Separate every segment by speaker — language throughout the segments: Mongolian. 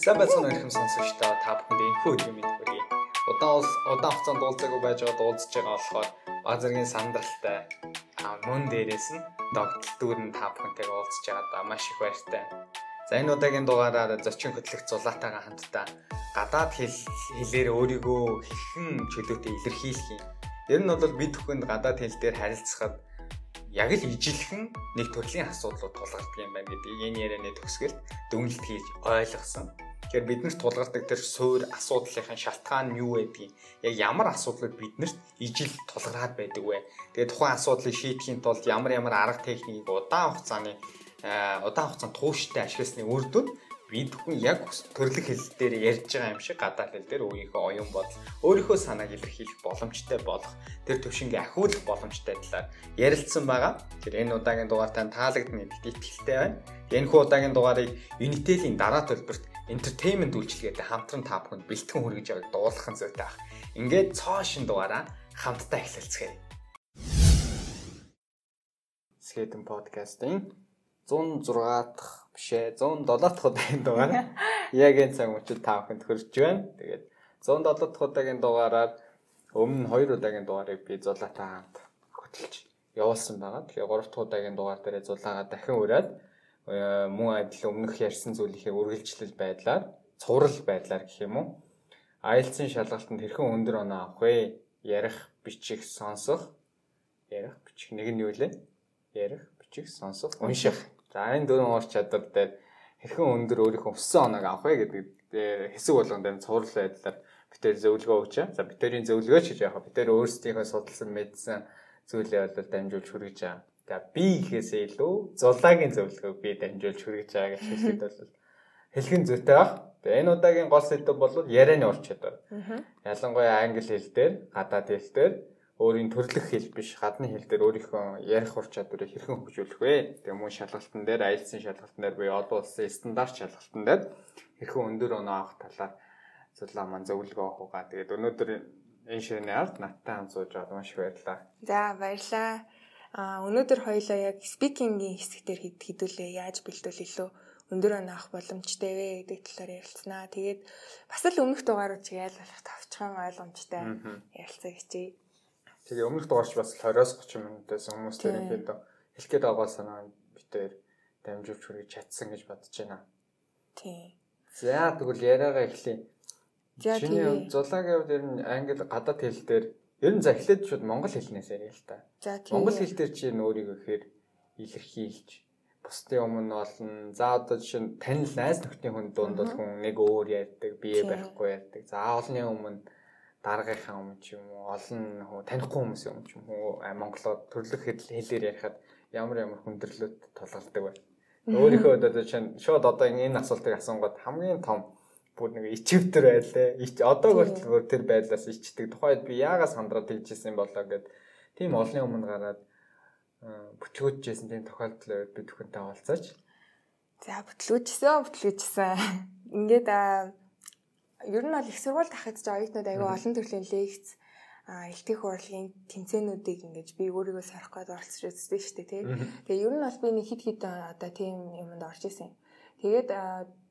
Speaker 1: Сайн байцгаана хэрхэн сонсогчдоо та бүхэнд энэхүү өдрийн мэнд хүргэе. Удаан удаан хугацаанд уулзаагүй байж байгаа уулзж байгаа болохоор баг зэргийн сандралтай а мөн дээрээс нь догтлдүүр нь та бүхэнтэйгээ уулзж байгаадаа маш их баяртай. За энэ удаагийн дугаараар зочин хөтлөх зулаатайгаа хамтдаа гадаад хэл хэлээр өөрийгөө хэрхэн чөлөөтэй илэрхийлэх юм. Ер нь бол бид бүхэнд гадаад хэл дээр харилцахад яг л ижилхэн нэг төрлийн асуудлууд тулгардаг юм байна гэдгийг энэ ярианы төгсгөлд дүнэлт хийж ойлгосон. Тэгэхээр биднэрт тулгардаг тэр суур асуудлынхаа шалтгаан нь юу байдгийг яг ямар асуудлууд биднэрт ижил тулгараад байдаг вэ? Тэгээд тухайн асуудлыг шийдэхийн тулд ямар ямар арга техникийг удаан хугацааны удаан хугацаанд тууштай ашигласны үр дүн бид хүн яг төрлөх хэл дээр ярьж байгаа юм шиг гадаад хэл дээр өөрийнхөө оюун бодол, өөрийнхөө санааг илэрхийлэх боломжтой болох тэр төвшингийн ахиулах боломжтой талаар ярилцсан байгаа. Тэр энэ удаагийн дугаар тань таалагдана гэдэгт итгэлтэй байна. Энэ хүү удаагийн дугаарыг Unitel-ийн дараа төлбөрт entertainment үйлчилгээтэй хамтран та бүхэнд бэлтгэн хүргэж байгааг дуулах зүйтэй баг. Ингээд цоо шин дугаараа хамтдаа эхлэлцгээе. Скейтэн подкастын 106 дахь бишээ 107 дахь удаагийн дугаар яг энэ цаг мөчид та бүхэнд хүрч байна. Тэгээд 107 дахь удаагийн дугаараар өмнө 2 удаагийн дугаарыг би зулаатай хамт хөтөлж явуулсан байгаа. Тэгэхээр 3 дахь удаагийн дугаар дээр зулаагаа дахин ураад мөн адил өмнөх ярьсан зүйлийнхээ үргэлжлэл байдлаар цуврал байдлаар гэх юм уу IELTS-ийн шалгалтанд хэрхэн өндөр оноо авах вэ? Ярих, бичих, сонсох. Ярих, бичих нэг нь юу лээ? Ярих, бичих, сонсох, унших За энэ дөрвөн уур чадвар дээр хэрхэн өндөр өөрийнхөө өссөн оноог авах вэ гэдэг хэсэг болгон дээр цуврал байдлаар битээр зөвлөгөө өгч. За битэрийн зөвлөгөө ч гэж яах вэ? Битэр өөрсдийнхөө судалсан мэдсэн зүйлээ бол дамжуулж хүргэж байгаа. За би гэхээсээ илүү зулаагийн зөвлөгөөг би дамжуулж хүргэж байгаа гэж хэлэхэд бол хэлхэн зүйтэй баг. Энэ удаагийн гол сэдэв бол ярианы ур чадвар. Ялангуяа англи хэл дээр, гадаад хэл дээр өөрийн төрлөх хэл биш гадны хэл дээр өөрийнхөө ярих ур чадварыг хэрхэн хөгжүүлэх вэ? Тэгээ мөн шалгалтын дээр IELTS-ийн шалгалтын дээр буюу олон улсын стандарт шалгалтын дээр хэрхэн өндөр оноо авах талаар зөвлөө маань зөвлөгөө авах угаа. Тэгээд өнөөдөр энэ ширээний ард надтай хамт сууж байгаа маш их баярлалаа.
Speaker 2: За баярлалаа. А өнөөдөр хоёлаа яг спикингийн хэсэг дээр хэдүүлээ яаж бэлдвэл илүү өндөр оноо авах боломжтой вэ гэдэг талаар ярилцсанаа. Тэгээд бас л өмнөх дугаарууд чиг айлгуулах тавчхан ойлгомжтой ярилцаа хичээе.
Speaker 1: Тэгээ өмнөх дугаарч бас 20-оос 30 минутаас хүмүүс тэр ихэд хэлэх гээд байгаа санаа битээр дамжуулж хүргэж чадсан гэж бодож байна.
Speaker 2: Тийм.
Speaker 1: За тэгвэл яриагаа эхлэе. Тийм. Зулаагийн хувьд ер нь англи гадаад хэл дээр ер нь за эхлээд шууд монгол хэлнээс яриа л та.
Speaker 2: За тийм.
Speaker 1: Монгол хэл дээр чи өөрийгөө ихээр илэрхийлж бусдын өмнө олон за одоо жишээ нь танил найз нөхдийн хүн дунд бол хүн нэг өөр ярьдаг, бие барихгүй ярьдаг. За олонний өмнө дараагийнхаа өмнө ч юм уу олон хөө танихгүй хүмүүсийн өмнө ч юм уу монголоор төрлөх хэлээр ярихад ямар ямар хүндрэлүүд тулгардаг вэ? Өөрийнхөө одоо чинь шууд одоо энэ асуултыг асуунгууд хамгийн том бүр нэг ичвтер байлаа. Одоо хүртэл тэр байдлаас ичдэг. Тухайд би яагаас сандраад тэгжсэн болоо гэд тийм олонний өмнө гараад бүтлгүүжсэн тийм тохиолдол бид бүхэнтэй олцооч.
Speaker 2: За бүтлгүүжсэн, бүтлгүүжсэн. Ингээд ер нь бол их сургуульд ахад ч оюутнууд аягүй олон төрлийн лекц элтэх урлагийн тэмцээнүүдийг ингэж би өөрийгөө сарах гээд оролцож үздэг шүү дээ тий. Тэгээ ер нь бол би нэг хит хит одоо тийм юмд орж исэн. Тэгээд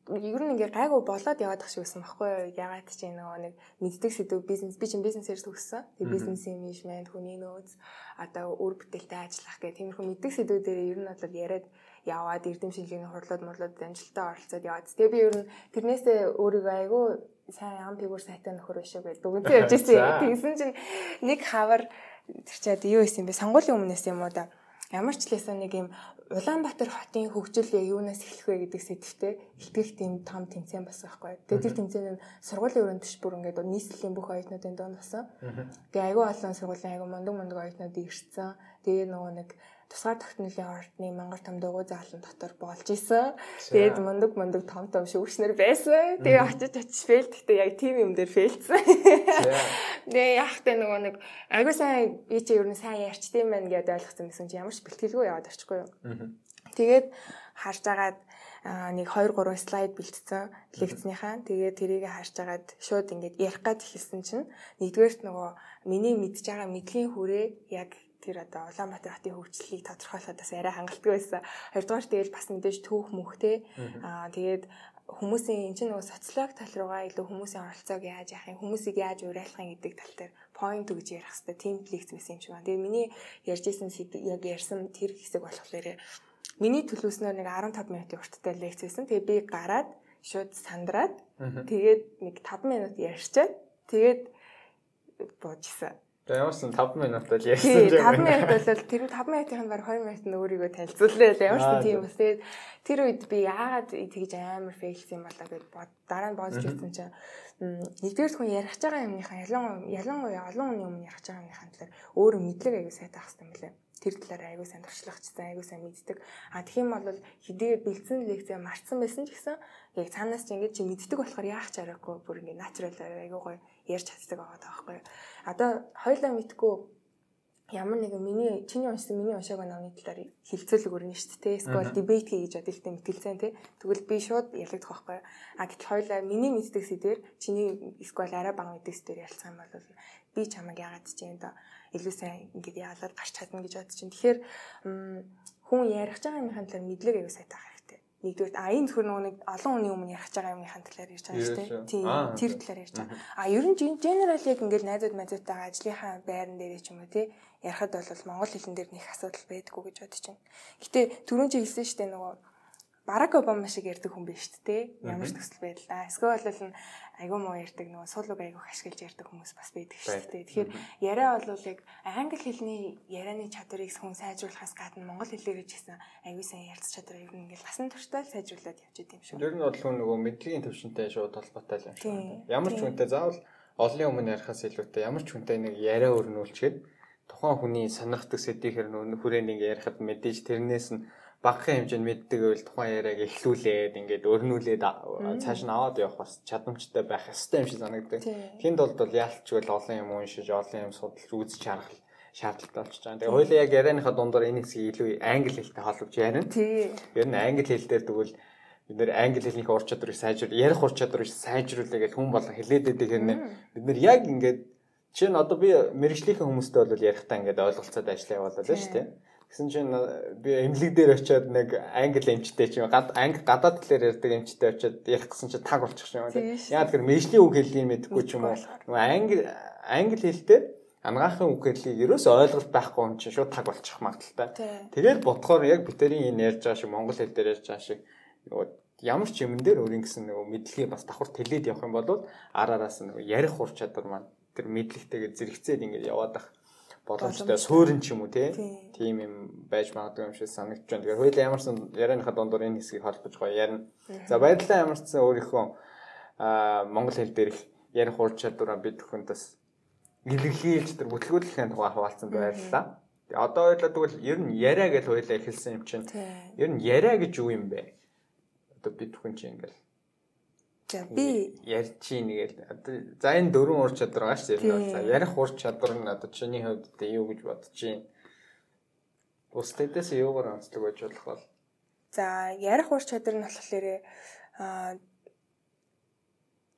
Speaker 2: ер нь ингээ гайгүй болоод яваад ах шиг байсан байхгүй ягаад ч нөгөө нэг мэддэг сэдв бизнес би чинь бизнесээр төгссөн. Тэгээ бизнесийн менежмент, хүний нөөц, одоо үр бүтээлтэй ажиллах гэх тиймэрхүү мэддэг сэдвүүдээр ер нь бол яриад яваад эрдэм шинжилгээний хурлууд мурлууд амжилттай оролцоод яваад. Тэгээ би ер нь тэрнээсээ өөрийгөө айгүй сайн ам фигур сайтай нөхөр биш гэдэг дүгнэлт явж ирсэн. Тэгсэн чинь нэг хавар тэр чад юу исэн бэ? Сонгуулийн өмнөөс юм уу да. Ямар ч лээсэн нэг юм Улаанбаатар хотын хөгжил юунаас эхлэх вэ гэдэг сэдвтэй ихтгэх тийм том тэмцээн болсон байхгүй. Тэгээд тэр тэмцээн нь сургуулийн өрөөнд төш бүр ингээд нийслэлийн бүх оюутнуудын донд болсон. Тэгээд айгүй олон сургуулийн айгүй мундаг мундаг оюутнууд ирсэн. Тэгээд нөгөө нэг тусгаар тогтнолын ордны мангар том дугуй заалан дотор болж исэн. Тэгээд мундаг мундаг том том шүүгчнэр байсан. Тэгээ очиж очиж фейлдэгтэй яг тийм юм дээр фейлдсэн. Тэгээ яахтай нөгөө нэг айгуу сайн би чи ер нь сайн ярьчдсан байх гэдээ ойлгосон байсан чи ямар ч бэлтгэлгүй яваад орчихгүй юу. Тэгээд харж агаад нэг 2 3 слайд бэлтцсэн лекцнийхаа. Тэгээд тэрийг харж агаад шууд ингээд ярих гад хэлсэн чинь нэгдүгээрт нөгөө миний мэдж байгаа мэдлийн хүрээ яг тэр одоо Улаанбаатар хотын хөгжлөлийг тодорхойлоход бас арай хангалттай байсан. Хоёрдугаар тэгэл бас мэдээж түүх мөхтэй. Аа тэгээд хүмүүсийн энэ чинь нөгөө социолог тал руугаа илүү хүмүүсийн оролцоог яаж яах юм хүмүүсийг яаж уриалахын гэдэг тал дээр point өгж ярих хэрэгтэй. Тим лекц байсан юм шиг байна. Тэгээ миний ярьжсэн яг ярьсан тэр хэсэг болохоор миний төлөвснөр нэг 15 минутын урттай лекц байсан. Тэгээ би гараад шууд сандраад тэгээд нэг 5 минут ярьчаад тэгээд буужсан.
Speaker 1: Тэгээ ямар ч 5 минут бол ярьсан
Speaker 2: юм. 5 минут бол тэр 5 минутын баг 2 минут нь өөрийгөө танилцууллаа. Ямар ч тийм бас тэгээд тэр үед би яагаад тэгж амар фейлсэн юм болоо гэж бод дараа нь бодож үзсэн чинь нэгдүгээр хүн ярих байгаа юмныхаа ялангуяа ялангуяа олон хүний өмнө ярих байгаа юмныхаа талаар өөрөө мэдлэг аягүй сайтай ах хэрэгтэй юм лээ тэр талаар аягүй сайн туршлагачсан аягүй сайн мэддэг. А тэгэх юм бол хэдийгээр бэлдсэн лекцээ марцсан байсан ч гэсэн яг цаанаас ч ингэж мэддэг болохоор яах ч аргагүй бүр ингэ натурал аягүй гоё ярьж чаддаг байгаа таахгүй. Одоо хоёлаа мэдгүй ямар нэгэн миний чиний уншсан миний уншаагүй номны талаар хилцүүлэг өрнө шүү дээ. Эсвэл дебет хий гэж бодолтой мэтгэлцэн тий. Тэгвэл би шууд ялагдах байхгүй. А гэтэл хоёлаа миний мэддэг сэдвэр чиний эсвэл арай бага мэддэг сэдвэр ярилцсан бол би чамайг яагаад ч юм да илүү сайн ингээд яалаад гарч чадна гэж бодож чинь. Тэгэхээр хүн ярих байгаа юмхын талаар мэдлэг аягүй сайтай байх хэрэгтэй. Нэгдүгээр а энэ зөвхөн нэг олон хүний өмнө ярих байгаа юмхын талаар ярьж байгаа шүү дээ. Тийм тэр талаар ярьж байгаа. А ер нь генерал яг ингээд найзууд найзуудтайгаа ажлынхаа байран дээрээ ч юм уу тий ярихад бол монгол хэлэн дээр нэг асуудал байдгүй гэж бодож байна. Гэтэ түрүүн чи хэлсэн шүү дээ нөгөө Барак Обама шиг ярьдаг хүн биш шүү дээ. Ямар ч төсөл байдал. Эсвэл бол айгүй муу ярьдаг нөгөө суулуг айгүй ашиглаж ярьдаг хүмүүс бас байдаг шүү дээ. Тэгэхээр яриа бол яг англи хэлний ярианы чадварыг хүн сайжруулахаас гадна монгол хэлээр ч гэсэн айгүй сайн ярилцах чадвар ер нь ингээл насан туршдаа сайжруулад явж идэв юм шүү.
Speaker 1: Ер нь бол нөгөө мэдлэгийн төвшөнтэй шууд холбоотой юм шиг. Ямар ч хүнтэй заавал олон өмнө ярихаас илүүтэй ямар ч хүнтэй нэг яриа өрнүүлчихэд тухайн хүний сонирхдаг сэдвээр нөө хүрээ нэг ярихад мэдээж тэрнээс нь багахан хэмжээнд мэддэг байвал тухайн яриаг эхлүүлээд ингээд өрнүүлээд цааш нь аваад явах бас чадамжтай байх ёстой юм шиг санагддаг. Тэнд бол яалтчгүй олон юм уншиж, олон юм судалж үзэж харах шаардлагатай болчихж байгаа. Тэгээ хоёлаа яг ярианыхаа дундаар энэ хэсгийг илүү англи хэлтэй холбож ярина.
Speaker 2: Тийм.
Speaker 1: Ер нь англи хэл дээр тэгвэл бид нэр англи хэлнийхээ ур чадварыг сайжруул, ярих ур чадварыг сайжруулъя гэж хүн болон хэлээд байдаг хэрнээ бид нэр яг ингээд чинь одоо би мэрэгжлийнхэн хүмүүстэй бол ярихтаа ингээд ойлголцоод ажиллаа явуулаад байна шүү дээ. Гэсэн чинь би эмнэлэг дээр очиод нэг англи эмчтэй чинь анги гадаад талаар ярьдаг эмчтэй очиод ярих гэсэн чинь таг болчих юм байна. Яа тэгэхээр мэжлийн үг хэллийг мэдэхгүй ч юм уу. Англи англи хэлтэй ангаахын үг хэллийг ерөөс ойлголт байхгүй юм чинь шууд таг болчих магадaltaй. Тэгээд бодохоор яг битэрийн энэ ярьж байгаа шиг монгол хэл дээр ярьж байгаа шиг ямар ч юмн дээр өөрийн гэсэн нөгөө мэдлэгийг бас давхар тэлээд явах юм бол араараас нөгөө ярих ур чадвар маань тэр мэдлэгтэйгээ зэрэгцээд ингэж яваад байх боломжтой суурин ч юм уу тийм юм байж магадгүй юм шиг санагдаж байна. Тэгэхээр хоёул ямарсан ярианыхаа дундуур энэ хэсгийг холбож гоё ярина. За баярлалаа ямарсан өөрийнхөө аа монгол хэл дээр их ярих ур чадвараа бид бүхэнд бас илэрхийлж тэр бүтлгүүлэхийн тухай хаваалцсан баярлалаа. Тэгээ одоо хоёлаа тэгвэл ер нь яриа гэж хоёлаа эхэлсэн юм чинь ер нь яриа гэж юу юм бэ? Одоо бид бүхэн чинь ингээл
Speaker 2: За би
Speaker 1: ярьж чинь гээл за энэ дөрвөн ур чадвар байгаа шүү дээ. За ярих ур чадвар нь одоо чиний хувьд юу гэж бодож чинь Бусдаас юугаар онцлог байж болох бол
Speaker 2: За ярих ур чадвар нь болохоор аа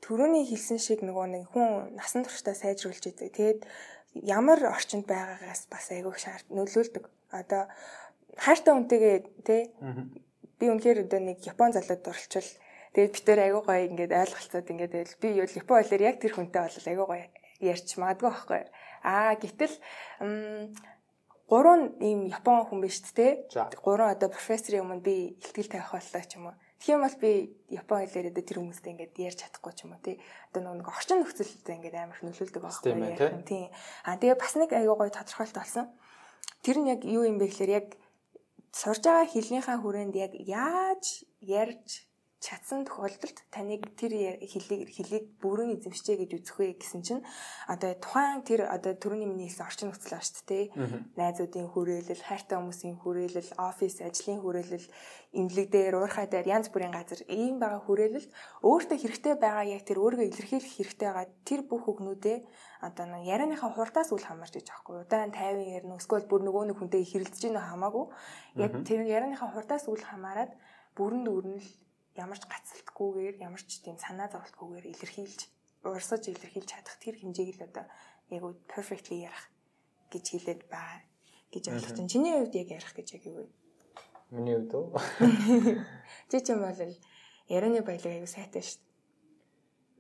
Speaker 2: төрөний хэлсэн шиг нөгөө нэг хүн насан туршдаа сайжруулж идэг. Тэгээд ямар орчинд байгаагаас бас айгүй шаард нөлөөлдөг. Одоо хайртай үнтэйгээ тий би үнэхээр одоо нэг Япон залууд дуралчвал Тэгээд бид тээр айгуу гоё ингээд ойлголцоод ингээд байл би юу Япон хэлээр яг тэр хүнтэй бол айгуу гоё ярьч магадгүй байхгүй. Аа гэтэл гурван ийм Япон хүн биш тэ. Гурван одоо профессорын өмнө би ихтгэл тавих боллоо ч юм уу. Юм бол би Япон хэлээр одоо тэр хүмүүстэй ингээд ярьж чадахгүй ч юм уу тий. Одоо нэг орчин нөхцөлтэй ингээд амар их нөлөөлдөг байхгүй тий. Аа тэгээ бас нэг айгуу гоё тодорхойлт болсон. Тэр нь яг юу юм бэ гэхээр яг сурж байгаа хэлнийхаа хүрээнд яг яаж ярьж чадсан тохиолдолд таныг тэр хэлийг хэлийг бүрэн эзэмшчээ гэж үзэх вэ гэсэн чинь одоо тухайн тэр одоо төрөний миний хэлсэн орчин нөхцөл ба шүү дээ. Найзуудын хүрээлэл, хайртай хүмүүсийн хүрээлэл, офис ажлын хүрээлэл, имлэг дээр, уурхай дээр янз бүрийн газар ийм байгаа хүрээлэлд өөртөө хэрэгтэй байгаа яг тэр өөрийгөө илэрхийлэх хэрэгтэй байгаа тэр бүх өгнүүдээ одоо нэг ярианыхаа хурдаас үл хамаарч гэж аахгүй. Удаан 50 ярина эсвэл бүр нөгөө нэг хүнтэй хэрэлдэж гинэ хамаагүй. Яг тэр ярианыхаа хурдаас үл хамааран бүрэн дүүрнэл ямар ч гацалтгүйгээр ямар ч тийм санаа зовлтгүйгээр илэрхийлж урсаж илэрхийлж чадах тэр хэмжээг л одоо яг үе perfectly ярих гэж хэлээд байгаа гэж ойлгож байна. Чиний хувьд яг ярих гэж яг юу вэ?
Speaker 1: Миний хувьд үү?
Speaker 2: Чи ч юм бол ярианы баялаг аюу сайтай шүү дээ.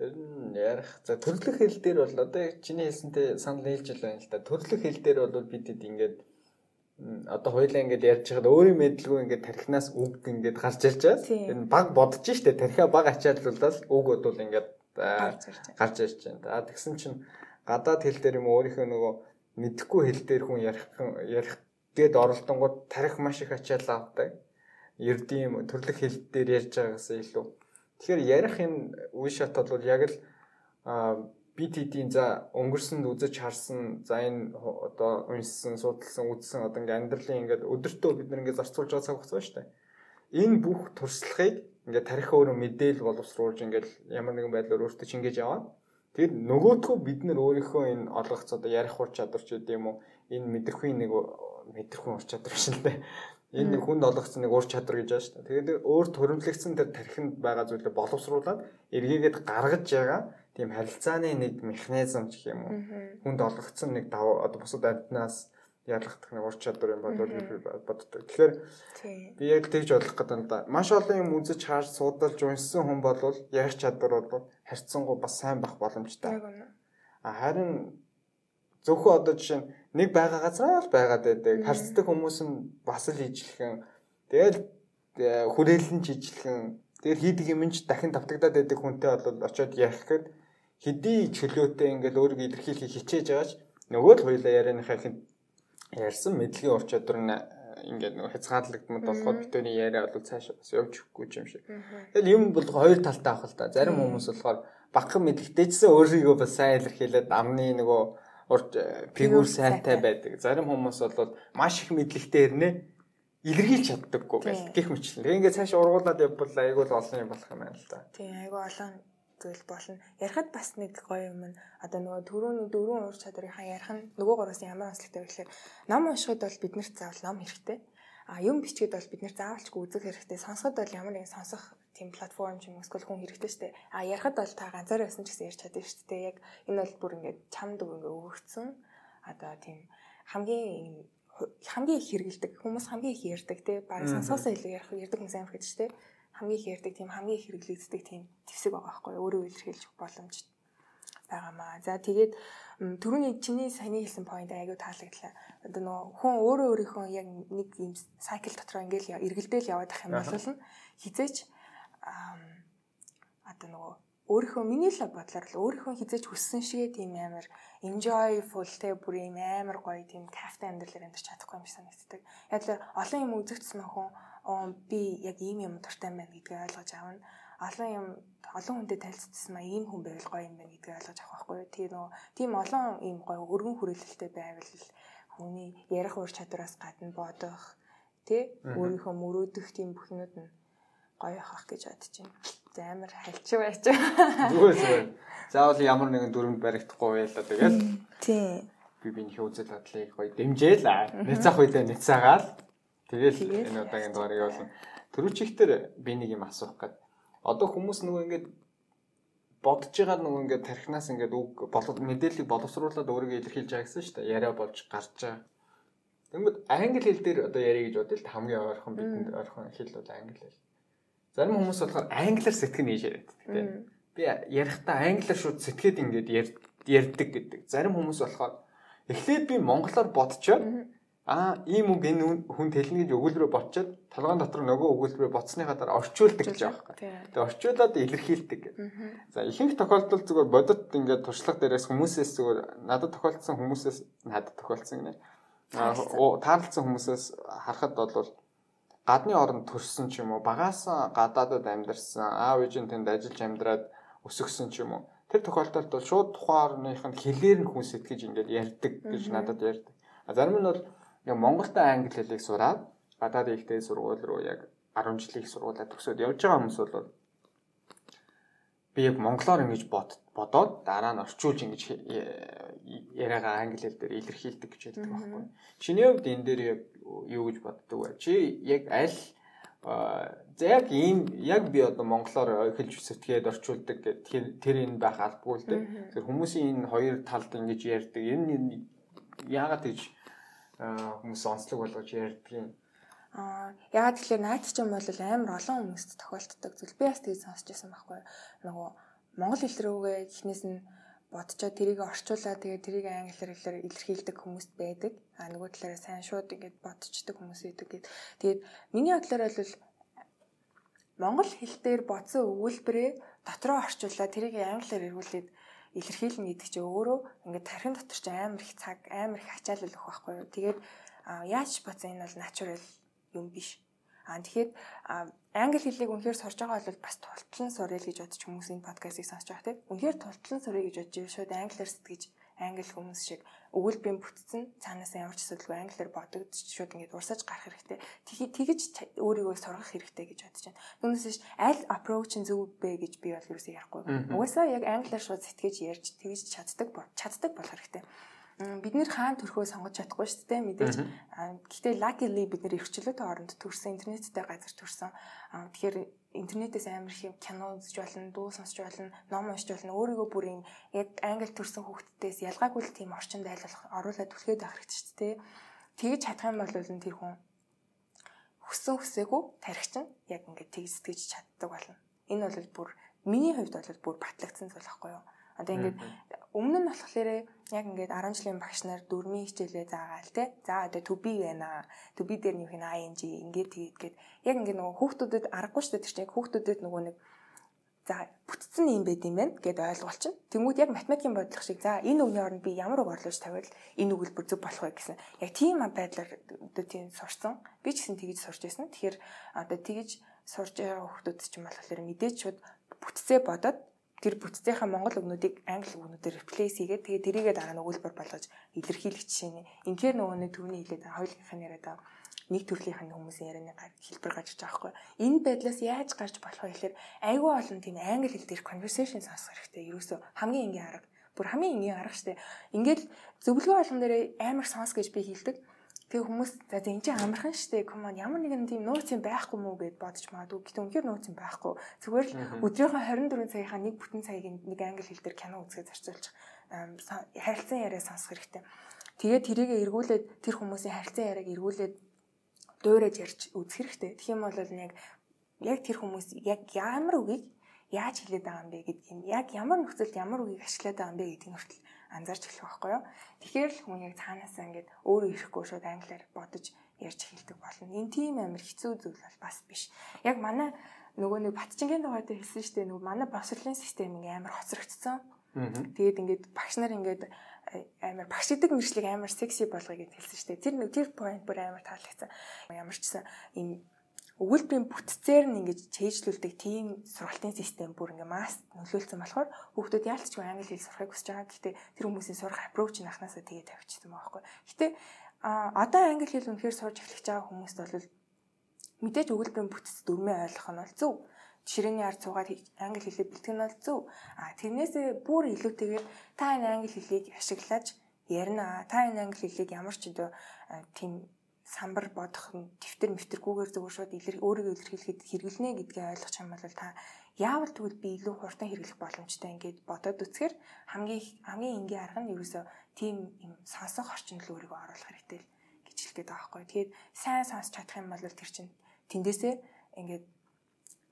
Speaker 1: Ер нь ярих. За төрлөх хэл дээр бол одоо чиний хэлсэнтэй санал нийлж ил байна л да. Төрлөх хэл дээр бол бид хэд ингээд одоо хоёлаа ингээд ярьж байхад өөрийн мэдлгүй ингээд тархинаас үг ингээд гарч ирж байгаа. Нь баг бодож штэ тархиа баг ачааллуулаад үг бодвол ингээд гарч ирж байна. Тэгсэн чинь гадаад хэл дээр юм өөрийнхөө нөгөө мэдхгүй хэл дээр хүн ярих ярих гээд оролдонгууд тарих маш их ачаал авдаг. Ердийн төрлөх хэл дээр ярьж байгаагаас илүү. Тэгэхээр ярих энэ үе шат бол яг л бид хэдийн за өнгөрсөнд үзэж харсан за энэ одоо уншсан судалсан үзсэн одоо ингээ амьдралын ингээ өдөртөө бид нэг зарцуулж байгаа цаг хугацаа шүү дээ. Энэ бүх туршлагыг ингээ тарих өөрөө мэдээл боловсруулж ингээ ямар нэгэн байдлаар өөртөө чингээж аваад тэр нөгөөдхөө бид нэр өөрийнхөө энэ олгоц одоо ярих ур чадвар ч гэдэм үү энэ мэдрэхүйн нэг мэдрэхүйн ур чадвар шин л дээ. Энэ хүнд олгоцсон нэг ур чадвар гэж байна шүү дээ. Тэгээд өөр төрөмлөгдсөн тэр тархинд байгаа зүйлээ боловсруулад эргээгээд гаргаж байгаа тийм харилцааны нэг механизм гэх юм уу хүнд олгогдсон нэг даваа одоо бусад амьтнаас ялгах нэг ур чадвар юм болов уу боддог. Тэгэхээр би яг тэгж бодлох гэдэг нь да. Маш олон юм үзэж харж судалж уншсан хүн бол ярих чадвар бол харьцангуй бас сайн байх боломжтой. А харин зөвхөн одоо жишээ нь нэг байгаа газараа л байгаад байдаг. Харцдаг хүмүүс нь бас л ижлэхэн. Тэгэл э, хүрээлэн жижлэхэн. Тэр хийдэг юм нь ч дахин давтагдаад байдаг хүнтэй бол очиод ярих гэхэд хэдий чөлөөтэй ингээл өөрийгөө илэрхийлэх хичээж байгаач нөгөө л хоёлаа ярианыхаа ихэнд ярьсан мэдлэгийн ур чадвар нь э, ингээд нөгөө хязгаарлагдмал болоход битүүний яриа бол цаашаа бас явж өгөхгүй юм шиг. Тэгэл юм бол хоёр талтай авах л та. Зарим хүмүүс болохоор багхан мэдлэгтэйчсэн өөрийгөө бас сайн илэрхийлээд амны нөгөө урд фигюр э, сайтай байдаг. Зарим хүмүүс бол маш их мэдлэгтэй ирнэ илэрхийлж чаддаггүй гэх мэтлэн. Тэгээ ингээд цааш ургуулад явбал айгүй л олон юм болох юм байна л да.
Speaker 2: Тийм айгүй олон зүйл болно. Ярихад бас нэг гоё юм нь одоо нөгөө түрүүний дөрвөн уур чадварынхаа ярих нь нөгөө гураас ямар онцлогтой вэ гэхээр ном уншихад бол биднэрт заавал ном хэрэгтэй. А юм бичгээд бол бид нэр заавалчгүй үзэх хэрэгтэй. Сонсоход бол ямар нэгэн сонсох тийм платформ ч юм уу эсвэл хүн хэрэгтэй шүү дээ. А ярихад бол та ганцаараа байсан ч гэсэн ярьж чаддаг шүү дээ. Яг энэ бол бүр ингээд чамд ингээ өгөгдсөн. Одоо тийм хамгийн хамгийн их хэрэгэлдэг хүмүүс хамгийн их ярьдаг тий баг сонсоосоо илүү ярих ярьдаг хүмүүс амар хэд ч тий хамгийн их ярьдаг тийм хамгийн их хэрэглэгддэг тийм твсэг байгаа байхгүй өөрөө илэрхийлж боломж байгаамаа. За тэгээд түрүүний чиний саяны хэлсэн point айгүй таалагдлаа. Одоо нөгөө хүн өөрөө өөрийнхөө яг нэг юм сайкл дотор ингээл эргэлдээл яваад ах юм бол хизээч одоо нөгөө өөрийнхөө миний л бодлоор л өөрийнхөө хизээч хүссэн шигээ тийм амар enjoyful те бүр юм амар гоё тийм кафе амьдралаар амьдарч чадахгүй юм шиг санагддаг. Яг л олон юм үзэгдсэн хүн би яг ийм юм дуртай байна гэдгийг ойлгож авна. Олон юм олон хүнтэй танилцсан маа ийм хүн байвал гоё юм байна гэдгийг ойлгож авах байхгүй юу. Тийм нөө тийм олон ийм гоё өргөн хүрээлэлтэй байвал хүний ярих ур чадвараас гадна бодох тий өөрийнхөө мөрөөдөх тийм бүхнүүд нь гоё авах гэж бодож байна. За амар хальчиг байж байгаа.
Speaker 1: Зүгээр зүгээр. Заавал ямар нэгэн дүрмд баригдахгүй байлаа тэгээд.
Speaker 2: Тий.
Speaker 1: Би биний үзэл бодлыг гоё дэмжээл. Нэцаах үедээ нэцаагаал Тэгэл энэ удаагийн дугаарыг явуулна. Төрөв чихтэр би нэг юм асуух гээд. Одоо хүмүүс нөгөө ингээд бодож байгаа нөгөө ингээд тархинаас ингээд үг болоод мэдээллийг боловсруулад өөрийгөө илэрхийлж байгаа гэсэн шүү дээ. Яриа болж гарч байгаа. Тэгмэд англи хэл дээр одоо яриа гэж бодъё л хамгийн ойрхон бидэнд ойрхон хэл бол англи хэл. Зарим хүмүүс болохоор англиар сэтгэх нь яриад тийм. Би ярихдаа англиар шууд сэтгэхэд ингээд ярьдаг гэдэг. Зарим хүмүүс болохоор эхлээд би монголоор бодчоод Аа ийм үг энэ хүн тэлнэ гэж өгүүлбэрөө ботчоод толгойн дотор нөгөө өгүүлбэрөө ботсныхаа дараа орчуулдаг гэж байгаа байхгүй. Тэгээ орчуулад илэрхийлдэг. За ихэнх тохиолдолд зүгээр бодит ингээд туршлага дээрээс хүмүүсээс зүгээр надад тохиолдсон хүмүүсээс надад тохиолдсон гинэ. Аа таарлцсан хүмүүсээс харахад бол гадны оронд төрсэн ч юм уу багаас гадаадад амьдарсан аав ээжийн тэнд ажиллаж амьдраад өсөгсөн ч юм уу тэр тохиолдолд бол шууд тухайн орных нь хэлээр нь хүн сэтгэж ингээд ярьдаг гэж надад ярьдаг. А зарим нь бол Ингээ Монголда англи хэлийг сураад гадаад ихтэй сургууль руу яг 10 жилийн сургуулаа төгсөөд явж байгаа хүмүүс бол би яг монголоор ингэж бод бодоод дараа нь орчуулж ингэж яриагаа англи хэл дээр илэрхийлдэг гэж хэлдэг байхгүй. Чиний хувьд энэ дээр яг юу гэж боддог вэ? Чи яг аль яг ийм яг би одоо монголоор эхэлж сэтгэхэд орчуулдаг гэх тэр энэ байх албагүй л дээ. Тэр хүмүүсийн энэ хоёр талд ингэж ярьдаг. Энэ яагаад гэж хүмүүс онцлог болгож ярьдгийг.
Speaker 2: Аа яагаад тэгэхээр найт ч юм бол амар олон хүмүүст тохиолддог зүйл. Би бас тэгж сонсч байсан байхгүй. Нөгөө монгол хэл рүүгээ эхнээс нь бодцоо тэрийг орчуулаад тэгээ тэрийг англиар хэлээр илэрхийлдэг хүмүүс байдаг. А нөгөө талаараа сайн шууд ингээд бодцдог хүмүүс байдаг гэд. Тэгээд миний бодлоор бол монгол хэл дээр бодсон өгүүлбэрээ дотроо орчуулаад тэрийг англиар эргүүлээд илэрхийлнэ гэдэг чинь өөрөө ингээд тархин дотор ч амар их цаг, амар их ачаал өгөх байхгүй юу. Тэгээд яаж бодсон энэ бол натурал юм биш. Аа тэгэхээр англи хэлийг үнэхээр сурж байгаа бол бас тултлан суръя л гэж бодож хүмүүс энэ подкастыг сонсож байгаа тийм. Үнэхээр тултлан суръя гэж бодож шууд англиар сэтгэж англи хүмүүс шиг өгүүлбэрийн бүтцэн цаанаас ямар ч асуудалгүй англиар бодогдож шууд ингэж урсаж гарах хэрэгтэй. Тэгэж өөрийгөө сургах хэрэгтэй гэж бодож байна. Түүнээс аль approach нь зөв бэ гэж би бол ерөөсөө ярихгүй. Угаасаа яг англиар шууд сэтгэж ярьж тэгж чаддаг чаддаг болох хэрэгтэй бид нэр хаан төрхөө сонгож чадахгүй шүү дээ мэдээж. Гэхдээ luckily бид нэр эрхчлөөтэй оронд төрсэн интернеттэй газар төрсэн. Тэгэхээр интернетээс амар их кино үзэж болно, дуу сонсч болно, ном уншиж болно. Өөрийгөө бүрийн яг англи төрсэн хүүхдүүдээс ялгаагүй л тийм орчинд айлуулах, оруулаад түлхээд авах хэрэгтэй шүү дээ. Тэгж чадах юм бол тэр хүн хүссэн хүсээгүй тархич нь яг ингээд тэгж сэтгэж чаддаг болно. Энэ бол бүр миний хувьд бол бүр батлагдсан зүйл байхгүй юу? Одоо ингээд өмнө нь болохоор яг ингээд 10 жилийн багш нар дөрмийн хичээлээ заагаал те. За одоо to be байна. To be дээр нөх нь ing ингээд тэгээд гээд яг ингээд нөгөө хүүхдүүдэд аргагүй шүү дээ тэр чинь хүүхдүүдэд нөгөө нэг за бүтцэн юм байд юм байна гэд ойлгуулчин. Тэнгүүд яг математикийн бодлого шиг за энэ үгний оронд би ямар үг орлуулж тавиал энэ үгэлбэр зөв болох вэ гэсэн. Яг тийм байдлаар одоо тийм сурсан. Би ч гэсэн тэгж сурч байсан. Тэгэхээр одоо тэгж сурж байгаа хүүхдүүд чинь болохоор мэдээж шууд бүтцээ бодоод тэр бүтцийнхаа монгол өгнүүдийг англи өгнүүдээр replace хийгээд тэгээ тэрийгээ дараа нь өгүүлбэр болгож илэрхийлэх жишээ нь. Инхээр нөгөө нэг төвний хэлээд хоёулынх нь яриад нэг төрлийнх нь хүмүүсийн ярианы хэлбэр гарч байгаа байхгүй. Энэ байдлаас яаж гарч болох вэ гэхээр айгүй олон тийм англи хэл дээр conversation сонсох хэрэгтэй. Ерөөсө хамгийн энгийн арга. Бүр хамгийн энгийн арга штэ. Ингээд зөвлөгөө болгон дээр амар сонс гэж би хэлдэг. Тэгээ хүмүүс за энэ чинь амархан штэ команд ямар нэгэн тийм нууц юм байхгүй мүү гэд бодож магадгүй. Гэтэ үнэхээр нууц юм байхгүй. Зүгээр л өдрийнхөө 24 цагийнхаа нэг бүтэн цагийг нэг англи хэл дээр кино үзэхэд зарцуулж харилцан яриа сонсох хэрэгтэй. Тэгээд тэрийгэ эргүүлээд тэр хүмүүсийн харилцан яриаг эргүүлээд дуурайж ярьж үзэх хэрэгтэй. Тэгэх юм бол яг яг тэр хүмүүс яг ямар үгийг яаж хэлээд байгаа юм бэ гэдгийг яг ямар нөхцөлд ямар үгийг ашиглаад байгаа юм бэ гэдгийг хүртэл анзаарч эхлэх байхгүй юу. Тэгэхээр л хүн яг цаанаасаа ингээд өөрөө ирэхгүй шууд англиар бодож ярьж эхэлдэг болно. Энэ тийм амар хэцүү зүйл бол бас биш. Яг манай нөгөө нэг Батчингийн дугаар дээр хэлсэн шүү дээ нөгөө манай боловсролын систем ингээ амар хоцрогдсон. Тэгээд ингээд багш нар ингээд э, амар багш идэг мэржлэг амар секси болгоё гэж хэлсэн шүү дээ. Тэр нэг тэр point бүр амар таалагдсан. Ямар ч гэсэн ийм өгүүлбэрийн бүтцээр нь ингэж чэйжлүүлдэг тийм сургалтын систем бүр ингээ масс нөлөөлсөн болохоор хүүхдүүд яалтчгүй англи хэл сурахыг хүсэж байгаа. Гэхдээ тэр хүмүүсийн сурах approach нь анханасаа тэгээ тавьчихсан байгаа байхгүй. Гэтэ а одоо англи хэл үнэхээр сурж эхлэх байгаа хүмүүст бол мэдээж өгүүлбэрийн бүтц дүрмээ ойлгох нь бол зөв. Жишээний ард цугаад англи хэлээ бэлтгэх нь бол зөв. А тэрнээсээ бүр илүүтэйгээр та энэ англи хэлийг ашиглаж ярина. Та энэ англи хэлийг ямар ч одоо тийм самбар бодох нь дэвтэр мэвтэргүйгээр зөвхөн шууд илэр өөрийгөө илэрхийлэхэд хэрэглэнэ гэдгийг ойлгох юм бол та яавал тэгвэл би илүү хурдан хэрэглэх боломжтой ингээд бодоод үцхээр хамгийн хамгийн энгийн арга нь ерөөсөө тийм юм сонсох орчинд л өөрийгөө оруулах хэрэгтэй гэж хэлгээд байгаа байхгүй. Тэгээд сайн сонсч чадах юм бол тэр чинь тэндээсээ ингээд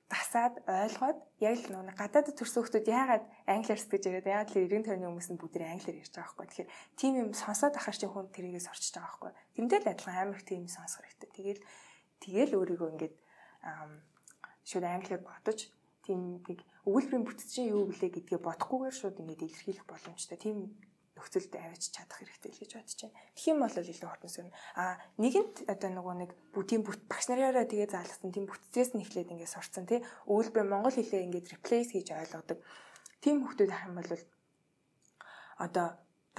Speaker 2: дасаад ойлгоод яг л нөгөө гадаадд төрсөн хүмүүс яагаад англиар сэтгэж яриад яагаад л 90 тойрны хүмүүс нь бүгд англиар ярьж байгаа байхгүй. Тэгэхээр тийм юм сонсоод ахаар чи хүн тэрийгээ сурчиж байгаа байхгүй. Тэмдэл адилхан амар тийм сонсох хэрэгтэй. Тэгэл тэгэл өөрийгөө ингээд шууд англиар бодож тийм нэг өгүүлбэрийн бүтц чинь юу гэлээ гэдгээ бодохгүйгээр шууд ингээд илэрхийлэх боломжтой. Тийм нөхцөлд аваач чадах хэрэгтэй л гэж бодож байна. Тэгэх юм бол илүү хурдан сөрнө. А нэгэнт одоо нөгөө нэг бүтийн бүт багш нараараа тэгээ заалгасан тийм бүтцээс нь эхлээд ингээд сурцсан тий. Өгүүлбэр монгол хэлээ ингээд replace хийж ойлгодог. Тийм хүмүүс ах юм бол одоо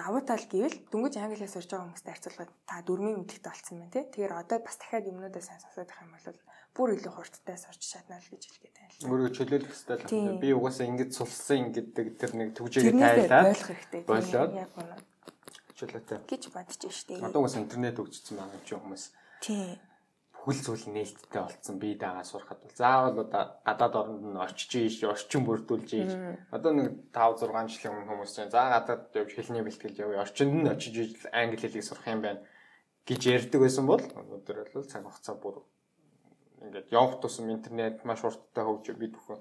Speaker 2: давуу тал гэвэл дөнгөж англи хэл сурж байгаа хүмүүстэй харьцуулахад та дөрмийн мэдлэгтэй болцсон байна тий. Тэгэхээр одоо бас дахиад юмнуудаа сайн сонсох юм бол бүр илүү хурдтай сурч чадна л гэж хэлгээд байна.
Speaker 1: Өөрөө чөлөөлөх хэрэгтэй л байна. Би угаасаа ингэж сулсан гэдэг тэр нэг төгжээгээ тайлаа.
Speaker 2: Ойлгох хэрэгтэй.
Speaker 1: Болоод яг үнэ. Чөлөөтэй.
Speaker 2: гэж бодож штеп.
Speaker 1: Одоо угаасаа интернет өгчсөн байгаа юм чи хүмүүс.
Speaker 2: Тийм
Speaker 1: бүхэл зүйл нээлттэй болцсон бие дагаа сурахад бол заавал одоо гадаад оронд нь очиж ийш орчин бүрдүүлж ийш одоо нэг 5 6 жилийн өмнө хүмүүс чинь за гадаад явж хэлний бэлтгэл явъя орчинд нь очиж ийш англи хэлийг сурах юм байна гэж ярьдаг байсан бол өнөөдөр бол цаг хугацаа бүр ингээд явах тусам интернет маш хурдтай хөгжиж бид бүхэн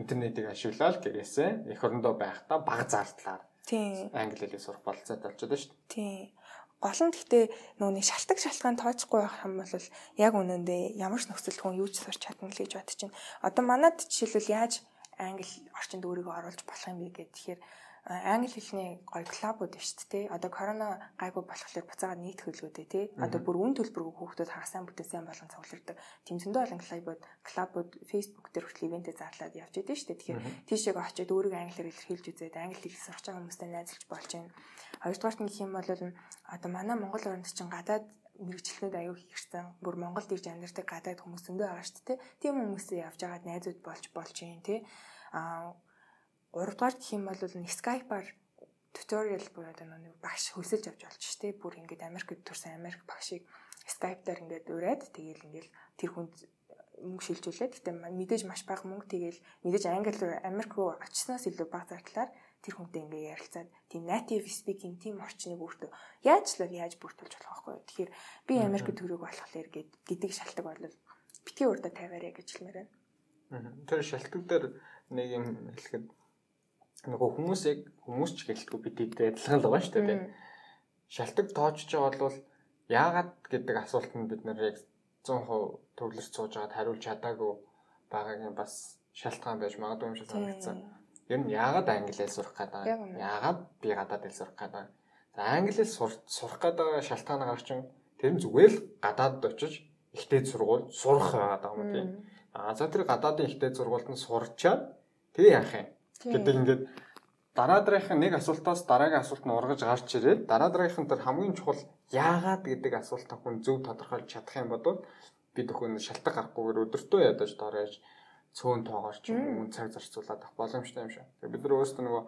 Speaker 1: интернетийг ашиглаад гэрээсээ эх орондоо байхдаа бага зардлаар
Speaker 2: Тийм.
Speaker 1: англи хэлийг сурах болцоод болчиход шүү дээ.
Speaker 2: Тийм. Гол нь гэхдээ нууны шалтгаан шалтгаан тооцохгүй байх юм бол яг үнэндээ ямар ч нөхцөлд хүн юу ч сурч чадна л гэж бодож байна. Одоо манад жишээлбэл яаж англи орчинд өөрийгөө оруулж болох юм бэ гэхээр англи хэлний гоё клубуд шүү дээ. Одоо корона гайгүй болохоор буцаагаад нийт хөлгөөдөө тий. Одоо бүр үн төлбөргүй хүүхдүүд хагасаа бүтээсэн болгон цугларддаг. Тэмцэндөө олон клубуд клубуд Facebook дээр хүртэл ивэнтэ зарлаад явж идэв шүү дээ. Тэгэхээр тийшээ очиод өөрийгөө англиар илэрхийлж үзээд англи хэл сурч байгаа хүмүүстэй найзалж болж байна. Хоёрдугаарт нь хэм бол одоо манай Монгол оронд чинь гадаад мэрэгчлэнүүд аягүй хийгэрсэн. Бүр Монголд ирж амьдардаг гадаад хүмүүс зөндөө байгаа шүү дээ. Тийм хүмүүсээ явж байгаад найзууд болж болж юм тий. Аа 3 дугаар гэх юм бол Skype-аар туториал буюу одоо нэг багш хөлсөлж авч болж штэ. Бүр ингээд Америкт төрсэн Америк багшийг Skype-даар ингээд ураад тэгээл ингээд тэр хүнд мөнгө шилжүүлээд гэтээ мэдээж маш бага мөнгө. Тэгээл мэдээж англи Америк руу очсноос илүү бага зардлаар тэр хүнтэй ингээ ярилцаад тийм native speaking тийм орчныг өөртөө яаж л яаж бүртүүлж болох вэ? Тэгэхээр би Америкт төрөөг болохоор гээд гэдэг шалтгаан бол битгий урдаа тавиарэ гэж хэлмээр
Speaker 1: байна. Тэр шалтгаан дээр нэг юм хэлэхэд нөгөө хүмүүс яг хүмүүс ч гэлтгүй бид хэд адилхан л байгаа шүү дээ. Шалтгаан тоочж байгаа бол яагаад гэдэг асуултанд бид нэр яг 100% төвлөрч сууж байгаад хариулж чадаагүй байгаагийн бас шалтгаан байж магадгүй юм шиг санагдсан. Ер нь яагаад англи хэл сурах гэдэг вэ? Яагаад би гадаад хэл сурах гэдэг вэ? За англи хэл сурах гэдэг шалтгаанаар чинь тэр нь зүгээр л гадаадд очиж ихтэй сургууль сурах байгаа юм тийм. А за тэр гадаадын ихтэй сургуульд нь сурчаад тэгээ яах юм? Гэдэг ингээд дараа дараагийн нэг асуултаас дараагийн асуулт нь ургаж гарч ирээд дараа дараагийнх нь тэр хамгийн чухал яагаад гэдэг асуултаа хүн зөв тодорхойлж чадах юм бол бид өхөн шалтгаан гарахгүйгээр өдөртөө ядаж дорож цөөн тоогоор ч юм уу цаг зарцуулаад авах боломжтой юм шиг. Тэгээ бид нар өөрсдөө нөгөө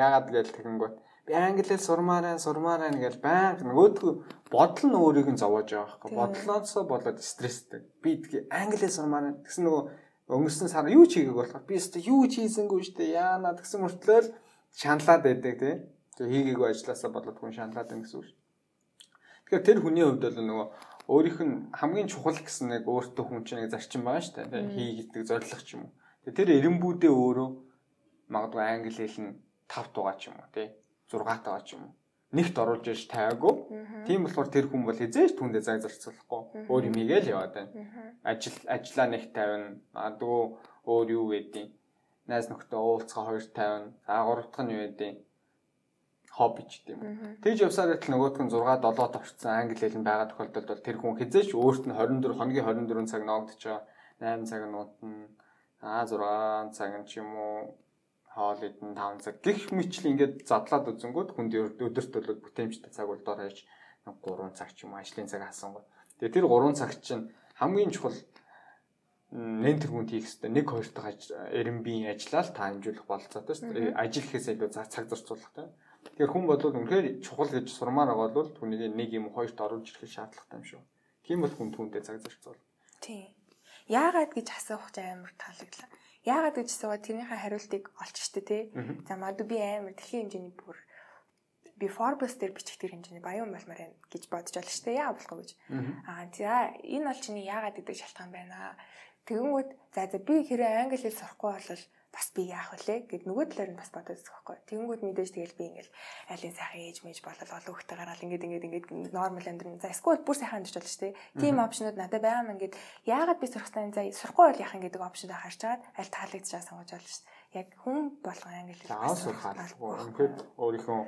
Speaker 1: яагаад гэж тэгэнгүүт би англиэл сурмаараа сурмаараа гэж байнга нөгөөдгөө бодол нь өөрийг нь зовоож байгаа байхгүй. Бодлоосоо болоод стресстэй. Би англиэл сурмаараа гэсэн нөгөө өнгөрсөн сар юу ч хийгээг болохоор би өөртөө юу ч хийсэнгүй штэ яана гэсэн мөртлөө л шаналаад байдаг тий. Тэгээ хийгээгүй ажилласаа болоод хүн шаналаад байна гэсэн үг шүү. Тэгэхээр тэр хүний хувьд бол нөгөө өөрийнх нь хамгийн чухал гэсэн нэг өөртөө хүн чинь нэг зарчим байгаа шүү дээ. Хийгдэг зорилго ч юм уу. Тэгээ тэр эренбүүдээ өөрөө магадгүй англи хэл нь 5 тугаа ч юм уу тий. 6 тагаа ч юм уу нэгт оруулж иж тайаагүй. Тийм болохоор тэр хүн бол хизээж түндэ зай зарцуулахгүй. Өөр юм игээл яваад байна. Ажил ажиллаа нэг тавина. Магадгүй өөр юу гэдэг. Найз нөхдөд уулзгаа хоёр тавина. За гурав дахь нь юу гэдэг хобби ч гэдэм. Тэгж явсаар л нөгөөдх нь 6 7 товчсон англи хэл нь байгаа тохиолдолд бол тэр хүн хизээч өөрт нь 24 хоногийн 24 цаг ногдож байгаа. 8 цаг нь унтна. Аа 6 цаг нь ч юм уу хоол идэн 5 цаг гих мэтлээ ингээд задлаад үзэнгүүт хүнд өдөрт бол бүтээмжтэй цаг бол дор хаяж 3 цаг ч юм ажлын цаг хасангууд. Тэгээ тэр 3 цаг чинь хамгийн чухал нэн тэргүүнд хийх хэрэгтэй. Нэг хоёр дахь Airbnb ажиллаад таамжуулах болцоотой шүү дээ. Ажил гэхээс илүү цаг зарцуулах тийм. Тэгэхээр хүн бол үнэхээр чухал гэж сурмаар байгаа бол түүнийг нэг юм хоёрт оруулж ирэх шаардлагатай юм шүү. Тийм бол хүн түүндээ цаг зарцуул.
Speaker 2: Тийм. Яагаад гэж асуух амар таалагдлаа Яагаад гэж асуугаад тэрнийхээ хариултыг олж штэ тий. За магадгүй би амар дэлхийн хэмжээний бүр би Forbes дээр бичих тэр хэмжээний баян болмоор байна гэж бодож байна штэ. Яа болохгүй гэж. Аа за энэ бол чиний яагаад гэдэг шалтгаан байна. Тэгэнгүүт за за би хэрэг англи хэл сурахгүй бол бас би яах вүлээ гэд нөгөө талаар нь бас бодож байгаа байхгүй. Тэнгүүд мэдээж тэгэл би ингээл айлын сайхан ээж мэж болол олон хөлтэй гараад ингээд ингээд ингээд нормал амьдрын. За эсвэл бүр сайхан амьдарч болно шүү дээ. Тим опшнууд надад байгаа юм ингээд яагаад би сурах тань за сурахгүй бол яах гэдэг опшныг харж чаад аль таалагдчихаа сонгож болно шүү дээ. Яг хүн болгон англи хэл.
Speaker 1: За сурах албагүй. Ингээд өөрийнхөө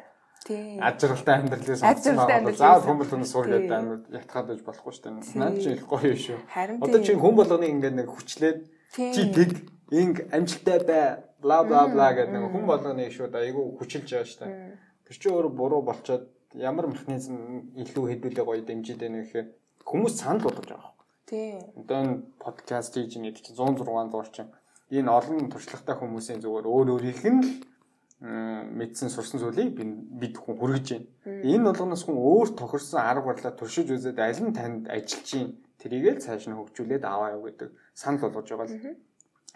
Speaker 1: ажралтай амьдралыг байна. Заавал хүн болгоноос сургээд амьд ятгаад байж болохгүй шүү дээ. Наад чи их гоё шүү. Одоо чи хүн болгоны ингээд нэг хүчлээд чи тэг инг амжилттай бай бла бла бла гэдэг нэг хүн болгоны шууд айгүй хүчилж байгаа дээ. Тэр чинь өөр буруу болчоод ямар механизм илүү хэдүүлээ гоё дэмжиж байна гэхээр хүмүүс санал болгож байгаа.
Speaker 2: Тийм.
Speaker 1: Одоо энэ подкаст хийж нэг чинь 106 зурчин энэ олон туршлагатай хүмүүсийн зүгээр өөр өөрийнх нь мэдсэн сурсан зүйлийг бид хүн хүргэж байна. Энэ болгоноос хүн өөр тохирсон арга барилаа туршиж үзээд аль нь танд ажиллаж чинь тэрийгээ цааш нь хөгжүүлээд аваа юу гэдэг санал болгож байгаа л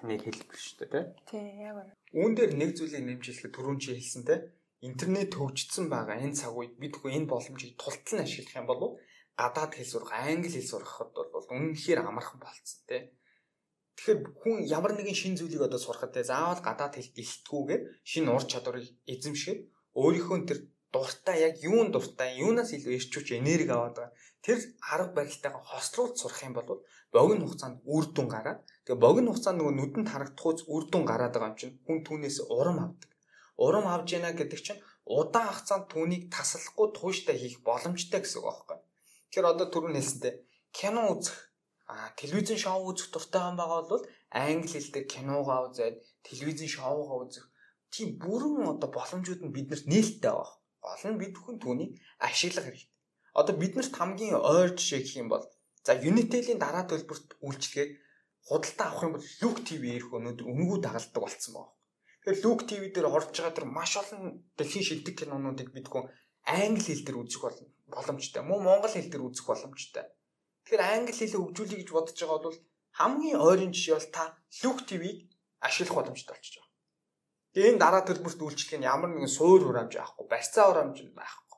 Speaker 1: нэг хэлбэр шүү дээ
Speaker 2: тий. Яг үнэ.
Speaker 1: Үүн дээр нэг зүйлийг нэмжлэхэд түрүүн чи хэлсэн те интернет хөгжсөн байгаа энэ цаг үед бид хөө энэ боломжийг тултал нь ашиглах юм болов гадаад хэл сурах, англи хэл сурахад бол үнэнхээр амархан болцсон тий. Тэгэхээр хүн ямар нэгэн шин зүйлийг одоо сурахад те заавал гадаад хэл гэлтгүүгээр шин ур чадварыг эзэмшгээд өөрийнхөө тэр дуртай яг юун дуртай юунаас илүү эрчүүч энерги аваад байгаа. Тэр арга барилтайгаа хослуулж сурах юм бол богино хугацаанд үр дүн гараад тэгээ богино хугацаанд нөгөө нүдэнд харагдахуйц үр дүн гараад байгаа юм чинь хүн түүнээс урам авдаг. Урам авж яана гэдэг чинь удаан хугацаанд түүнийг таслахгүй тууштай хийх боломжтой гэсэн үг байхгүй. Тэгэхээр одоо түрүүн хэлсэнтэй кино үзэх а телевизэн шоу үзэх дуртай юм байгаа бол англи хэлтэй киногоо үзээд телевизэн шоугаа үзэх тийм бүрэн одоо боломжууд нь биднэрт нээлттэй байгаа. Гол нь бид бүхэн түүнийг ашиглах хэрэгтэй. Одоо биднэрт хамгийн ойр жишээ гэх юм бол за Unitel-ийн дараа төлбөрт үйлчлэгийг худалдаа авах юм бол Look TV ирэх өнөөдөр өнгөө дагалддаг болцсон байна. Тэгэхээр Look TV дээр орж байгаа тэр маш олон дэлхийн шилдэг кинонуудыг бид хүн англи хэл дээр үзэх боломжтой. Мөн монгол хэл дээр үзэх боломжтой. Тэгэхээр англи хэлийг хөгжүүлэе гэж бодож байгаа бол хамгийн ойрын жишээ бол та Look TV-г ашиглах боломжтой болчихж байгаа. Тэгээ энэ дараа төлбөрт үйлчлэх нь ямар нэгэн суур хураамж авахгүй, барьцаа хураамж байхгүй.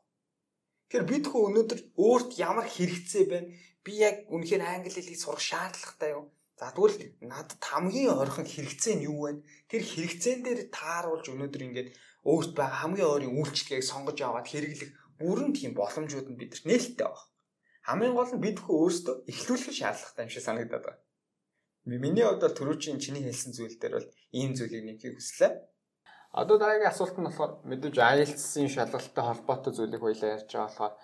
Speaker 1: Тэгэхээр бид хөө өнөөдөр өөрт ямар хэрэгцээ байна? Би яг үнэхээр англи хэлийг сурах шаардлагатай юу? За тэгвэл надад хамгийн ойрхон хэрэгцээ нь юу вэ? Тэр хэрэгцээн дээр тааруулж өнөөдөр ингээд өөрт байгаа хамгийн ойрын үйлчлэгийг сонгож аваад хэрэглэх бүрэн тийм боломжууд нь бидэрт нээлттэй байна. Хамгийн гол нь бид хөө өөрсдөө эхлүүлэх шаардлагатай юм шиг санагдаад байна. Миний хувьд бол түрүүчийн чиний хэлсэн зүйл дээр бол ийм зүйлийг нэхийг хүслээ. Одоо дараагийн асуулт нь болохоор мэдээж IELTS-ийн шалгалттай холбоотой зүйлийг хоёлаа ярьж байгаа болохоор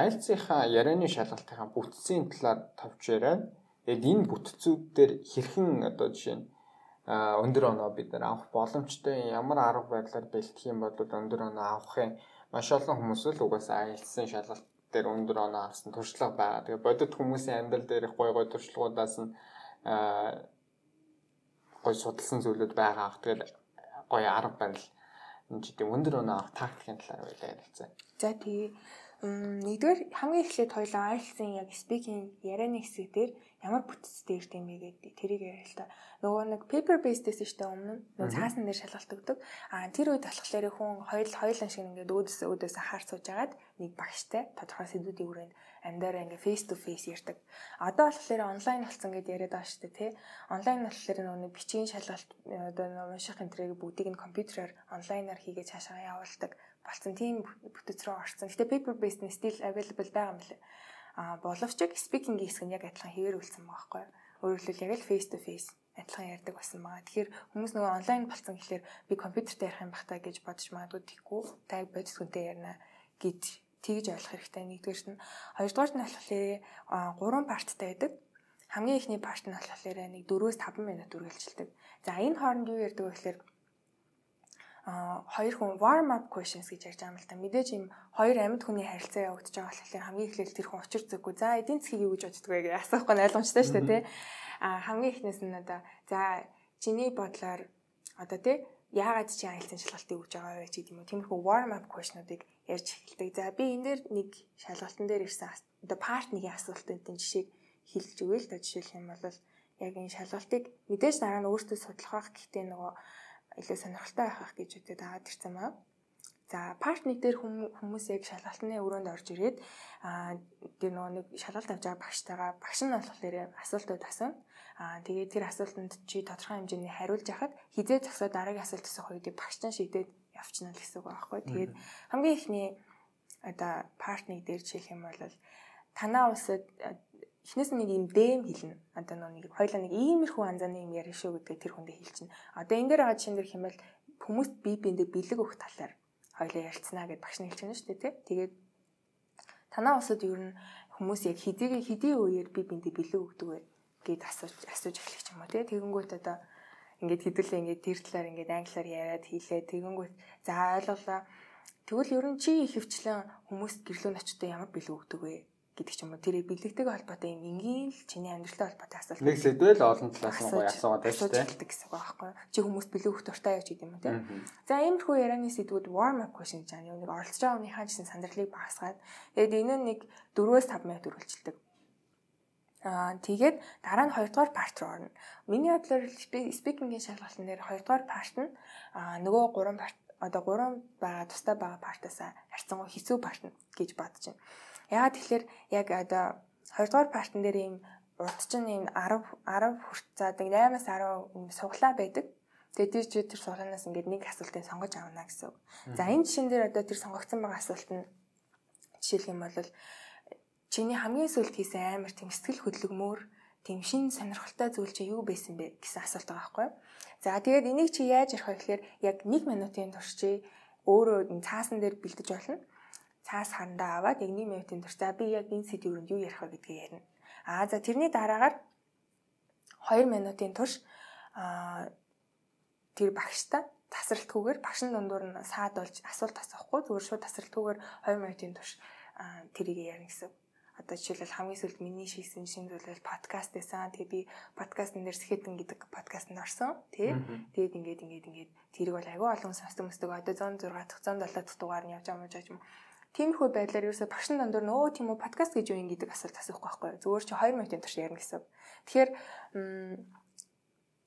Speaker 1: IELTS-ийнхаа ярианы шалгалтынхаа бүтцийн талаар товч яриа. Тэгэд энэ бүтцүүд дээр хэрхэн одоо жишээ нь өндөр оноо бид нар авах боломжтой ямар арга барилаар бэлтгэх юм бол өндөр оноо авахын маш олон хүмүүс л угаасаа IELTS-ийн шалгалт дээр өндөр оноо авсан туршлага байгаа. Тэгээ бодит хүмүүсийн амьдрал дээр их гой гой туршлагуудаас нь гой судалсан зүйлүүд байгаа. Тэгэл гой арга барил энэ ч тийм өндөр оноо авах тактикийн талаар байлаа ярилцаа.
Speaker 2: За тэгээ нэгдүгээр хамгийн эхлээд хоёлаа IELTS-ийн яг speaking ярианы хэсэг дээр ямар бүтцтэй ирд юм бэ гэдэг тэрийг яриа л та. Нөгөө нэг paper based гэсэн штэ өмнө нөгөө цаасан дээр шалгалт өгдөг. Аа тэр үед болохоор хүн хоёул хоёулан шиг ингээд өөдөөс өөдөөс хаар сууж агаад нэг багштай тодорхой сэдвүүдийн хүрээнд амьдараа ингээ face to face ярьдаг. Одоо болохоор онлайн болсон гэдээ яриад байгаа дээ тий. Онлайн болохоор нөгөө бичгийн шалгалт одоо унших энтрийг бүгдийг нь компьютераар онлайнаар хийгээд цаашаа явуулдаг болсон тийм бүтэц рүү орсон. Гэтэ paper based нь still available байгаа юм лээ. А боловч speaking хэсэг нь яг адилхан хэвээр үлдсэн байгаа байхгүй. Өөрөөр хэлбэл яг л face to face адилхан ярьдаг болсон байгаа. Тэгэхээр хүмүүс нөгөө онлайн болсон гэхэлэр би компьютерт ярих юм бахтаа гэж бодож магадгүй тийхгүй. Та бодис хүнтэй ярина гэж тэгж ойлгох хэрэгтэй. Нэгдүгээр нь хоёрдугаар нь болохоор гурван парттай байдаг. Хамгийн ихний парт нь болохоор нэг 4-5 минут үргэлжилдэг. За энэ хооронд юу ярьдаг вэ гэхээр хоёр хүн warm up questions гэж ярьж байгаа юм л та. Мэдээж юм хоёр амьд хүний харилцаа явагдаж байгаа болохоор хамгийн эхлээл тэр хүн учир зүггүй. За эдийн засгийг юу гэж боддог вэ гэж асуухгүй нь ойлгомжтой шүү дээ, тий. А хамгийн эхнээс нь одоо за чиний бодлоор одоо тий яагаад чи айлтсан шалгалтыг өгж байгаа вэ гэдэг юм уу. Тиймэрхүү warm up question-уудыг ярьж эхэлдэг. За би энэ дээр нэг шалгалтын дээр ирсэн одоо part нэг асуултын жишээг хэлж өгөөл та жишээлх юм бол яг энэ шалгалтыг мэдээж дараа нь өөртөө судлах байх гэхдээ нөгөө илүү сонирхолтой байх гэж үдээд аваад ирсэн маа. За part 1 дээр хүмүүс яг шалгалтны өрөөнд орж ирээд аа тэр нөгөө нэг шалгалт авч байгаа багштайгаа багш нь болохоор асуултууд асууна. Аа тэгээд тэр асуултанд чи тодорхой хэмжээний хариулж яхад хизээ зогсоод дараагийн асуулт асуух үедээ багш нь шийдээд явчихна л гэсэн үг байхгүй. Тэгээд хамгийн ихний одоо part 1 дээр жишээлх юм бол танаа улсад эхнээс нь нэг юм дэм хэлнэ. Одоо нэг хоёлаа нэг иймэрхүү анзааны юм ярих шүү гэдгээ тэр хүндээ хэлчихнэ. Одоо энэ дээр байгаа жишээн дэр хэмээл хүмүүст бие биендээ бэлэг өгөх талаар хоёлаа ярилцсанаа гэж багш нь байна шүү дээ тий. Тэгээд танаа усад ер нь хүмүүс яг хэдий хэдий үеэр бие биендээ бэлэг өгдөг вэ гэд асууж асууж эхлэх юм уу тий. Тэгэнгүүт одоо ингээд хэдүүлээ ингээд тэр талаар ингээд англиар яриад хийлээ. Тэгэнгүүт за ойлголоо. Тэгвэл ер нь чи ихэвчлэн хүмүүст гэрлүүн очтой ямар бэлэг өгдөг вэ? Гэдэг ч юм уу тэрийг бэлэгтэйг холбоотой юм энгийн л чиний амьдралтай холбоотой асуулт.
Speaker 1: Нэг сэдвэл олон талаас нь гоё асуугаад шүү
Speaker 2: дээ. гэсэн үг байхгүй. Чи хүмүүст бэлэг дуртай яаж гэдэг юм уу те. За иймэрхүү ярианы сэдвүүд warm up question гэж байна. Нэг оролцож байгаа хүнийхээ гэсэн сандралыг багасгаад тэгээд энэ нь нэг 4-өөс 5 минут үргэлжилдэг. Аа тэгээд дараа нь 2 дугаар парт руу орно. Миний бодлоор speaking-ийн шалгалтын дээр 2 дугаар парт нь аа нөгөө 3 парт одоо 3 байгаа тустай байгаа партаас харьцангуй хэцүү парт гэж бодож байна. Яагаад тэгэхээр яг одоо хоёрдугаар партн дээр ийм урд чинь ийм 10 10 хүрт за 8-аас 10 ийм суглаа байдаг. Тэгээд чи тэр суглаанаас ингээд нэг асуултыг сонгож авна гэсэн. За энэ жишээн дээр одоо тэр сонгогдсон байгаа асуулт нь жишээлх юм бол чиний хамгийн сүүлд хийсэн амар тийм сэтгэл хөдлөмөр тийм шин сонирхолтой зүйл чи юу байсан бэ гэсэн асуулт байгаа байхгүй юу? За тэгээд энийг чи яаж ярих вэ гэхээр яг 1 минутын турш чи өөрөө цаасан дээр бэлдэж болно. Цаас хандаа аваад яг 1 минутын турш за би яг энэ сэдвүүрэнд юу ярих вэ гэдгийг ярина. Аа за тэрний дараагаар 2 минутын турш аа тэр багштай тасралтгүйгээр багшин дундуур нь саад болж асуулт асуухгүй зүгээр шууд тасралтгүйгээр 2 минутын турш тэрийг ярина гэсэн одоо жишээлбэл хамгийн сүүлд миний шийсэн шинэ зүйлэл подкаст байсан. Тэгээ би подкастн дээр Сэхэтэн гэдэг подкастт орсон. Тий. Тэгээд ингээд ингээд ингээд тэрийг бол агүй олон сонсдог мөсдөг. Одоо 106 дахь 107 дахь дугаар нь явж байгаа юм жааж юм. Тиймэрхүү байдлаар ерөөсө багшин дандуур нөө тийм үү подкаст гэж юу юм гэдэг асуулт асуухгүй байхгүй. Зүгээр чи 2 минутын турш ярина гэсэн. Тэгэхээр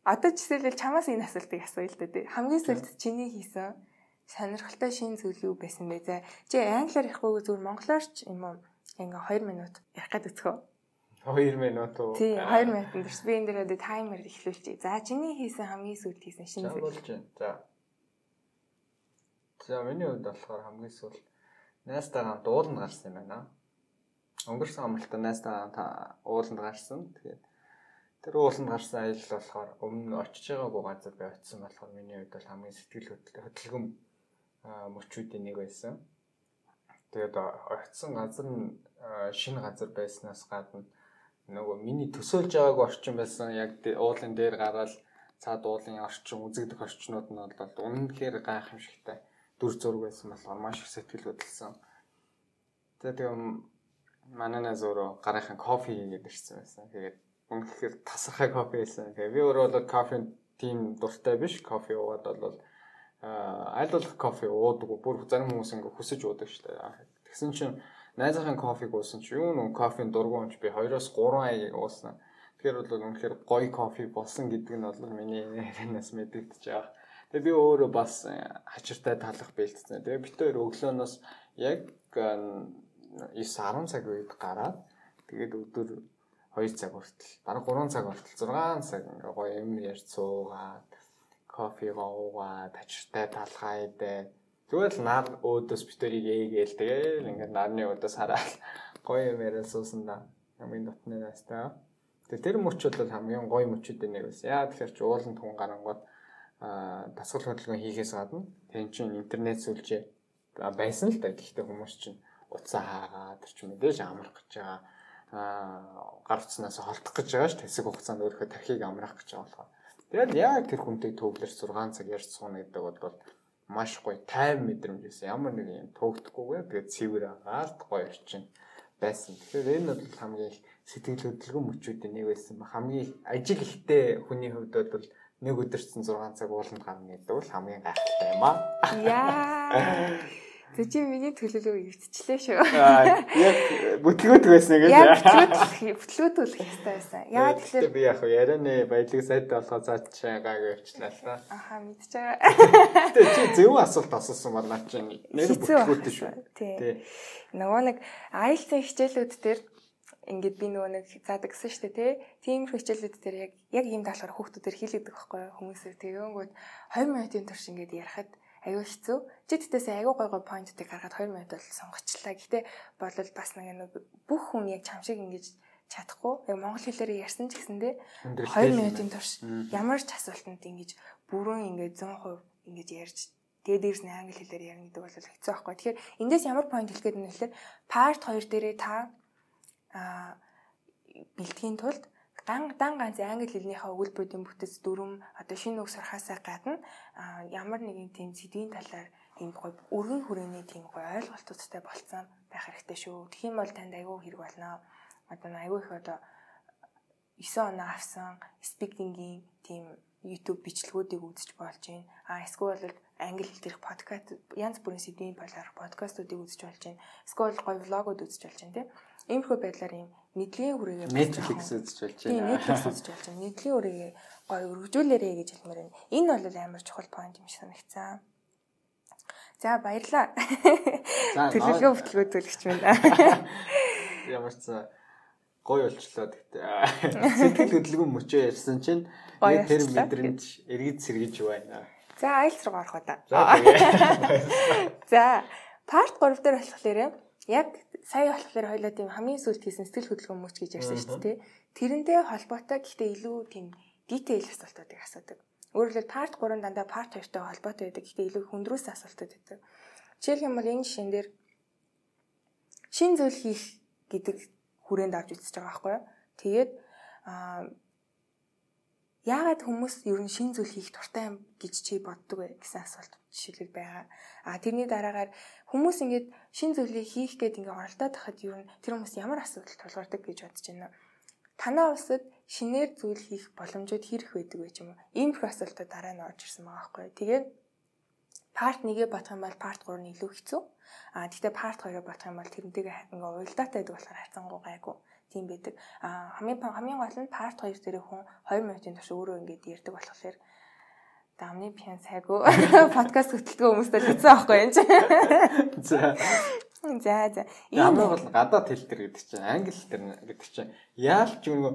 Speaker 2: одоо жишээлбэл чамаас энэ асуултыг асууя л тий. Хамгийн сүүлд чиний хийсэн сонирхолтой шинэ зүйл юу байсан бэ? За чи англиар ярихгүй зүгээр монголоор ч юм уу ингээ 2 минут ярих гээд өцгөө.
Speaker 1: 2 минут уу?
Speaker 2: Тий, 2 минутын дэрс би энэ дээр таймер эхлүүлчихье. За чиний хийсэн хамгийн сүүлд хийсэн шинэ
Speaker 1: зүйл. За. За миний хувьд болохоор хамгийн сүүлд найстаа хамт ууланд гарсан юм байна. Өнгөрсөн амралтаа найстаа ууланд гарсан. Тэгээд тэр ууланд гарсан аялал болохоор өмнө очиж байгаагүй газар би очисон болохоор миний хувьд бол хамгийн сэтгэл хөдлөм мөчүүдийн нэг байсан. Тэгээд очисон газар нь шинэ газар байснаас гадна нөгөө миний төсөөлж байгааг орчин байсан яг уулын дээр гараад цаад уулын орчин үзэгдэх орчнууд нь бол үнэнхээр гайхамшигтай дүр зураг байсан болохоор маш их сэтгэл хөдлөсөн. Тэгээд тийм манайнаас өөрөө гарынхан кофе хийгээд ирсэн байсан. Тэгээд үнэхээр тасархай кофе байсан. Тэгээд би өөрөө бол кофе тийм дуртай биш. Кофе уугаад бол аль болох кофе уудаг. Бүр зарим хүмүүс ингээ хүсэж уудаг шүү дээ. Тэгсэн чинь найзынхаа кофег уусан чи юу нөө кофеийн дургуун ч би 2-оос 3 аяг уусан. Тэгэхээр бол үнэхээр гоё кофе болсон гэдэг нь бол миний ярианаас мэдэгдэж байгаа. Тэгээ би өөрөө бас хачиртай талах бэлтсэн. Тэгээ бид хоёр өглөөнөөс яг 9 10 цаг үед гараад тэгээд өдөр 2 цаг хүртэл бараг 3 цаг хүртэл 6 цаг ингээ гоё юм ярьж суугаад кофе уугаад тачиртай талхаа идэ. Тэгвэл нар өөдөөс битэрийг ээгээл тэгэл ингээд нарны өөдөөс хараад гоё юм яриа суусан да. Хамгийн дотны настаа. Тэгээ тэр мөчүүд бол хамгийн гоё мөчүүдийн нэг байсан. Яа тэгэхээр чи уулын тун гарангууд дасгал хөдөлгөөн хийхээс гадна тэн чин интернет сүлжээ байсан л да. Гэхдээ хүмүүс чинь уцаа хаагаад тэр чинь мэдээж амрах гэж байгаа аа гар утснаас холдох гэж байгаа ш тэсэг хугацаанд өөрийнхөө тархийг амраах гэж байгаа болохоор Тэгэл яг тэр хүнтэй төвлөрч 6 цаг ярьж сууна гэдэг бол маш гоё тайван мэдрэмж байсан. Ямар нэг юм туugдахгүйгээр тэгээд цэвэр агаад гоё орчин байсан. Тэгэхээр энэ бол хамгийн их сэтгэл хөдлөлгөн мөчүүдийн нэг байсан. Хамгийн ажил ихтэй хүний хувьд бол нэг өдөрцөн 6 цаг ууланд гарна гэдэг бол хамгийн гайхалтай юм аа.
Speaker 2: Яа. Тэг чи миний төлөвлөгөө өвдчихлээ шүү.
Speaker 1: Яг бүтлгүүт байсан гэж.
Speaker 2: Яг бүтлгүүт бүтлгүүт үлэх хэрэгтэй байсан. Яа
Speaker 1: тэгэхээр би яг ярианы баялаг сайд болохоо цаашаа гайг өвчлээ л та.
Speaker 2: Аха мэдчихэж байгаа.
Speaker 1: Тэг чи зөв асуулт асуусан бол наа чинь нэр бүтлгүүт шүү.
Speaker 2: Тий. Нөгөө нэг IELTS хичээлүүд дээр ингээд би нөгөө нэг заадаг гэсэн шүү дээ тий. Тиймэрхүү хичээлүүд дээр яг яг ийм даалгавар хүүхдүүдээр хийлэгдэх байхгүй хүмүүсээ тэгэнгүүт 2 минутын турш ингээд ярахад аюу хэцүү. Чи тэгтээс аюу гой гой поинтыг гаргаад 2 минут бол сонгочлаа. Гэтэ болол бас нэг бүх хүн яг чам шиг ингэж чадахгүй. Яг монгол хэлээр ярьсан ч гэсэндээ 2 минутын турш ямар ч асуултанд ингэж бүрэн ингэж 100% ингэж ярьж тэгээ дээрс нь англи хэлээр ярина гэдэг бол хэцүү байхгүй. Тэгэхээр эндээс ямар поинт хэлэх гээд вэ гэхээр part 2 дээрээ та а бэлтгэхийн тулд дан дан ганц англи хэлнийхээ өгүүлбэрүүдийн бүтэц дүрм одоо шинэ үг сурахаасаа гадна ямар нэгэн тийм сэдвийн талаар ийм гоё өргөн хүрээний тийм гоё ойлголтуудтай болцсон байх хэрэгтэй шүү. Юм бол танд айгүй хэрэг болно. Одоо айгүй их одоо 9 оноо авсан спикингийн тийм YouTube бичлэгүүдийг үзэж болж байна. А эсвэл бол англи хэл дээрх подкаст янз бүрийн сэдвийн болоор подкастуудыг үзэж болж байна. Эсвэл гоё влогууд үзэж болж байна тийм. Иймэрхүү байдлаар ийм нийтлэгийн хүрээгээ
Speaker 1: Netflix үзэж болж байна.
Speaker 2: Netflix үзэж болж байна. Нийтлэгийн хүрээгээ гоё өргөжүүлээрэй гэж хэлмээр байна. Энэ бол амар чухал point юм шиг санагцсан. За баярлаа. Төлөвлөгөө бүтлгөө төлөгч байна.
Speaker 1: Ямар ч гоё болчлоо гэхдээ сэтгэл хөдлөмж мөчөө ярьсан чинь яг тэр мэдрэмж эргэж сэргэж байна.
Speaker 2: За айлс руу орох удаа. За парт 3 дээр болохоор яг сая болохоор хоёлоо тийм хамгийн сүүлд хийсэн сэтгэл хөдлөмж мөч гэж ярьсан шүү дээ. Тэрэндээ холбоотой гэхдээ илүү тийм detail асуултуудыг асуудаг. Өөрөөр хэлбэл part 3 дандаа part 2-той холбоотой байдаг. Гэхдээ илүү хөндрөөс асуултууд байдаг. Жишээлх юм бол энэ жишээн дээр шин зүйл хийх гэдэг хүрээнд авч үзэж байгаа байхгүй юу. Тэгээд аа яагаад хүмүүс ер нь шин зүйл хийх дуртай юм гэж чи боддог вэ гэсэн асуулт жишээлбэл байгаа. А тэрний дараагаар хүмүүс ингээд шин зүйлийг хийх гээд ингээд оролдоод тахад ер нь тэр хүмүүс ямар асуудал тулгардаг гэж бодож байна танаа улсад шинээр зүйл хийх боломжууд хэрэг байдаг вэ ч юм уу? Ийм их асуултууд дараа нь орж ирсэн байгаа байхгүй. Тэгээд парт 1-ээ батах юм бол парт 3 нь илүү хэцүү. Аа гэхдээ парт 2-ыг батах юм бол тэрнтэйгээ ингээ уялдаатай байдаг болохоор хайцангуу гайгүй тийм байдаг. Аа хамгийн хамгийн гол нь парт 2 дээр хүн 2 минутын турш өөрөө ингээд ярьдаг болохоор дамны пиан сайгүй подкаст хөтэлдэг хүмүүстэй хэцүү байхгүй юм чи. За. За за.
Speaker 1: Ямар бол гадаад хэл төр гэдэг чинь англи төр гэдэг чинь яалч нөгөө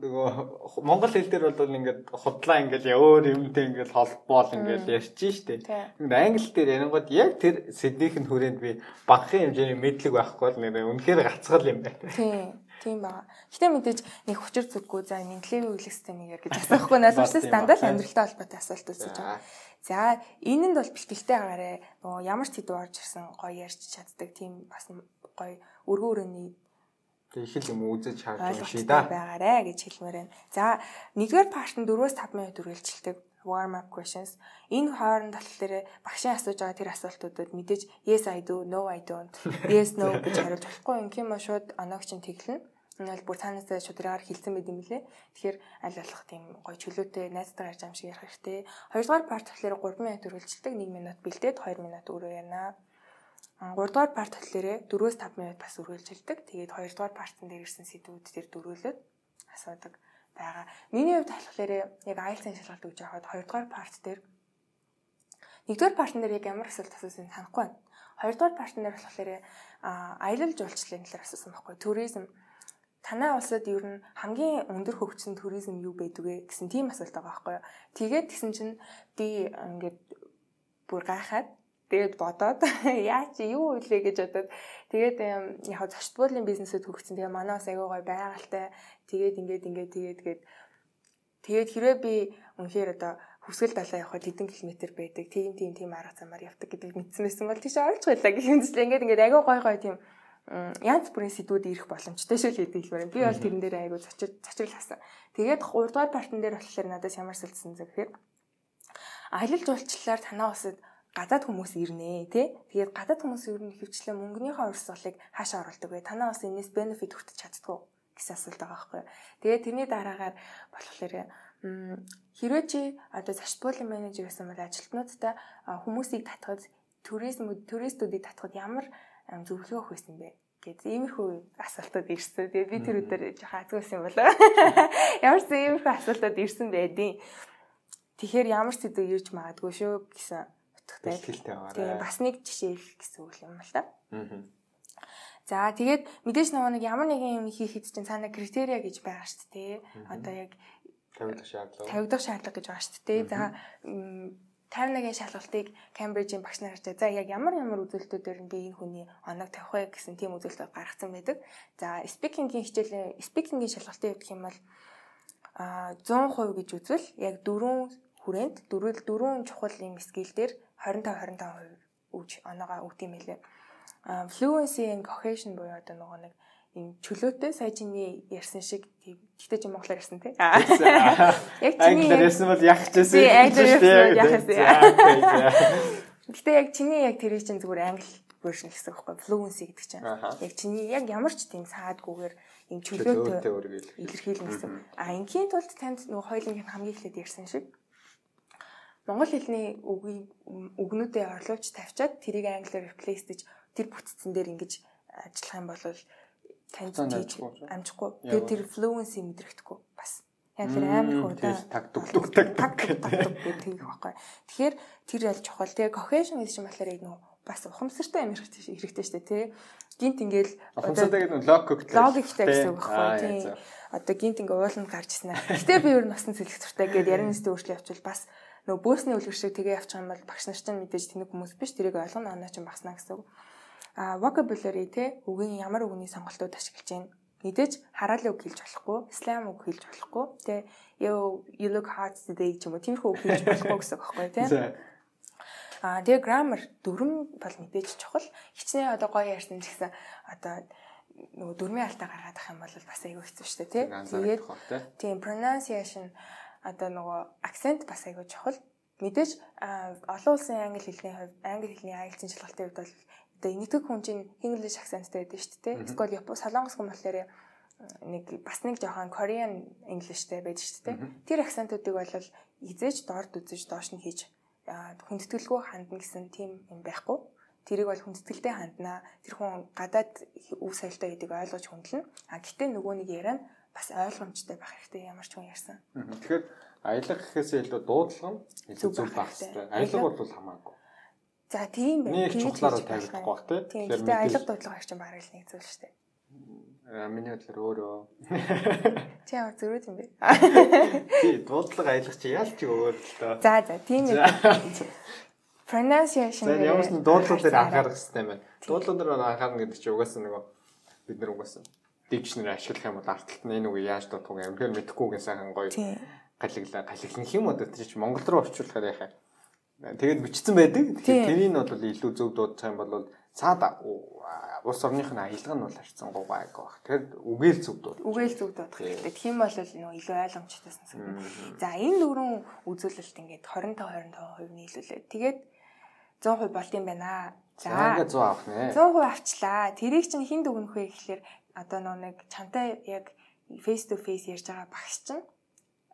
Speaker 1: нөгөө монгол хэл дээр бол ингээд худлаа ингээд өөр юмтэй ингээд холбоол ингээд ярьчих штеп. Ингээд англи дээр ярингууд яг тэр сэднийх нь хүрээнд би багахан хэмжээний мэдлэг байхгүй бол нэр үнэхээр гацгал юм байна.
Speaker 2: Тийм. Тийм баа. Гэтэ мэдээж нэг хүчээр зүггүй за инклевийн үйл системийг гэж асуухгүй наадмарсан дандаа л амьдралтай холбоотой асуулт үүсэж байгаа. За энэнд бол бэлтгэлтэй гараа нөгөө ямар ч сэдв орж ирсэн гоё ярьж чаддаг тийм бас гоё өргөн өрөөний
Speaker 1: их л юм үзэж харж ший да.
Speaker 2: байгаарэ гэж хэлмээр байна. За нэгдүгээр парт нь 4-5 минут үргэлжилдэг warm up questions. Энэ хооронд болохоор багшийн асууж байгаа тэр асуултуудад мэдээж yes I do, no I don't, yes no гэж хариулж болохгүй юм юм шууд оногч нь тэглэнэ. Энэ бол бүр цаанаас шудраагаар хилцэн байд юм лээ. Тэгэхээр аль болох тийм гоё чөлөөтэй найзтайгаар ярьж юм шиг ярих хэрэгтэй. Хоёрдугаар парт болохоор 3 минут үргэлжилдэг, 1 минут бэлдээд 2 минут өөрөө ярина. 3 дугаар парт болохоор 4-5 минут бас үргэлжилдэг. Тэгээд 2 дугаар партн дээр ирсэн сэдвүүд дээр дөрүүлээд асуудаг байгаа. Миний хувьд болохоор яг IELTS-ийн шалгалт өгж байхад 2 дугаар парт дээр 1 дугаар партн дээр яг ямар асуулт асуусан санахгүй байна. 2 дугаар партн дээр болохоор аялал жуулчлалын талаар асуусан байхгүй. Туризм танай улсад ер нь хамгийн өндөр хөгжсөн туризм юу байдаг вэ гэсэн тийм асуулт байгаа байхгүй юу. Тэгээд тэгсэн чинь би ингээд бүр гайхаад тэгээд бодоод яа чи юу үлээ гэж бодоод тэгээд яг зочд буудлын бизнесэд хөгжсөн. Тэгээд манай бас аягүй гой байгальтай тэгээд ингээд ингээд тэгээд тэгээд тэгээд хэрвээ би үнэхээр одоо хүсгэл далаа явахад хэдэн километр байдаг. Тийм тийм тийм арга замаар явдаг гэдгийг мэдсэн байсан бол тийш орж байлаа гэх юм зүлээ. Ингээд ингээд аягүй гой гой тийм янз бүрийн сэдвүүд ирэх боломжтой шүү л гэдэг хэлмээр. Би бол тэрэн дээр айгүй зочир зочрол хасан. Тэгээд 3 дугаар партн дээр болохоор надад ямар сэлсэн зэрэг аялал жуулчлалаар танаа усад гадаад хүмүүс ирнэ тий. Тэгээд гадаад хүмүүс ирнэ хөвчлээ мөнгөнийхөө урсгалыг хаашаа оруулдаг вэ? Танаа бас энэс бенефит өгч чаддгүй гэсэн асуулт байгаа байхгүй. Тэгээд тэрний дараагаар болохоор хэрвээ чи одоо зочдлын менежер гэсэн бол ажилтнуудтай хүмүүсийг татхад туризм туристуудыг татхад ямар зөвлөгөө өгөх байсан бэ? гэж иймэрхүү асуултууд ирсэн. Тэгээ би тэр өдөр жоохон азгүйсэн юм болоо. Ямар ч иймэрхүү асуултууд ирсэн байдیں۔ Тэгэхээр ямар ч зүйл ирж магадгүй шүү гэсэн утгатай. Тэгээ бас нэг жишээ их гэсэн үг юм л та. За тэгээд мэдээж нөгөө нэг ямар нэгэн юм хийхэд чинь цаана критерия гэж байгаа шүү дээ. Одоо яг
Speaker 1: 50 дахь шаардлага
Speaker 2: 50 дахь шаардлага гэж байгаа шүү дээ. За 51-ийн шалгалтыг Кембрижийн багш нар харж за яг ямар ямар үзүүлэлтүүдээр би энэ хүний оног тавих вэ гэсэн тийм үзүүлэлтүүд гаргацсан байдаг. За спикингийн хичээлийн спикингийн шалгалтын хувьд юм бол а 100% гэж үзвэл яг дөрвөн хүрээнд дөрвөл дөрвөн чухал юм скил дээр 25 25% өгж оноогоо өгд юм хэлээ. Fluency and cohesion буюу одоо нөгөө нэг юм чөлөөтэй сая чиний ярьсан шиг тэгтээ чи монголоор ярьсан тий.
Speaker 1: Яг чиний ярьсан бол яах гэжсэн.
Speaker 2: Тий англиар ярьсан. Гэтэ яг чиний яг тэрийг чинь зүгээр англи version гэсэн үг байхгүй fluency гэдэг чинь. Яг чиний яг ямар ч тийм саадгүйгээр юм чөлөөтэй илэрхийлнэ гэсэн. А ингийн тулд танд нөгөө хоёулынх хамгийн эхлээд ярьсан шиг монгол хэлний үгийн үгнүүдээ орлуулж тавьчаад тэрийг англиар replace гэж тэр бүтцэн дээр ингэж ажиллах юм бол танд тийж амжихгүй. Тэгээд тэр fluency мэдрэхдэггүй бас. Яг тэр амар их удаа
Speaker 1: таг дуг таг
Speaker 2: таг гэдэг байхгүй. Тэгэхээр тэр ялж чухал. Тэгээ cohesion гэдэг чинь болохоор яг нөө бас ухамсартай юм хэрэгтэй хэрэгтэй шүү дээ тий. Гинт ингээл
Speaker 1: ухамсартай гэдэг нь логиктэй
Speaker 2: логиктэй гэсэн үг байхгүй тий. Одоо гинт ингээ ууланд гарч ирсэн аа. Гэтэ би ер нь насан цэлэх туртай гэдээ ярин нэстэ өөрчлөө явуул бас нөгөө бөөсний үлгэр шиг тэгээ явчих юм бол багш нар чинь мэдээж тэнэг хүмүүс биш тэрийг ойлгоно оноо чинь багснаа гэсэн. А vocabulary те үгийн ямар үгний сонголтууд ашиглаж байна. Мэдээж хараалын үг хэлж болохгүй, слам үг хэлж болохгүй, те you you look hot today ч юм уу тиймэрхүү үг хэлж болохгүй гэсэн үг байхгүй те. А тэгээ grammar дүрм бол мэдээж чухал. Хичнээн одоо гоё ярьсан ч гэсэн одоо нөгөө дүрмийн алдаа гаргаад ах юм бол бас айгүй хэцүү шүү дээ тий. Тэгээд тийм pronunciation одоо нөгөө акцент бас айгүй чухал. Мэдээж олон улсын англи хэлний хувьд англи хэлний айлцсан шалгалтын хувьд бол одоо нэгтгэх хүн чинь English accentтэй байдаг шүү дээ. Эсвэл Япон солонгос хүн болохоор нэг бас нэг жоохон Korean Englishтэй байдаг шүү дээ. Тэр акцентуудыг бол хизээж дорд үзэж доош нь хийж хүндэтгэлгүй хандна гэсэн тийм юм байхгүй. Тэрийг бол хүндэтгэлтэй ханднаа. Тэр хүн гадаад үв соёлтой гэдгийг ойлгож хүндлэн. А гэтээ нөгөө нэг яриа нь бас ойлгомжтой байх хэрэгтэй ямар ч хүн ярьсан.
Speaker 1: Тэгэхээр аялга гэхээсээ илүү дуудлага нь илүү зөв байх хэрэгтэй. Аялга бол хамаагүй.
Speaker 2: За тийм
Speaker 1: байна. Нэг чухлаараа тавигдахгүй бах тий.
Speaker 2: Тэгэхээр аялга дуудлага чинь бараг л нэг зүйл шүү дээ.
Speaker 1: Аа миний бодлоор өөрөө.
Speaker 2: Чи ямар зөрүүд юм бэ?
Speaker 1: Тий, дуудлага аялга чи яаль чи өөр л доо.
Speaker 2: За за тийм ээ. Pronunciation
Speaker 1: дээр ямар ч дуудлага дээр анхаарах хэрэгтэй байна. Дуудлага дээр анхаарна гэдэг чинь угаасаа нөгөө бид нар угаасаа дикшнэр ашиглах юм бол арталт нь энэ үг яаж дуудах юм үнэхээр мэдэхгүйгээ сайхан гоё галиглаа галиглах юм одоо тэр чинь монгол руу орчуулахаар яхаа тэгээд бичсэн байдаг. Тэрийг нь бол илүү зөв дуудах юм бол цаад улс орных нь аялга нь бол харьцан гуйг байх. Тэр үгээл зөв дуудах.
Speaker 2: Үгээл зөв дуудах хэрэгтэй. Тийм бол нөө илүү ойлгомжтой сонсогдно за энэ дөрвөн үзүүлэлт ингээд 25 25% нийлүүлээ тэгээд 100% болт юм байна.
Speaker 1: За. 100 авах нэ.
Speaker 2: 100% авчлаа. Тэрийг чинь хин дүгнэх вэ гэхэлэр одоо нэг чамтай яг face to face ярьж байгаа багш чинь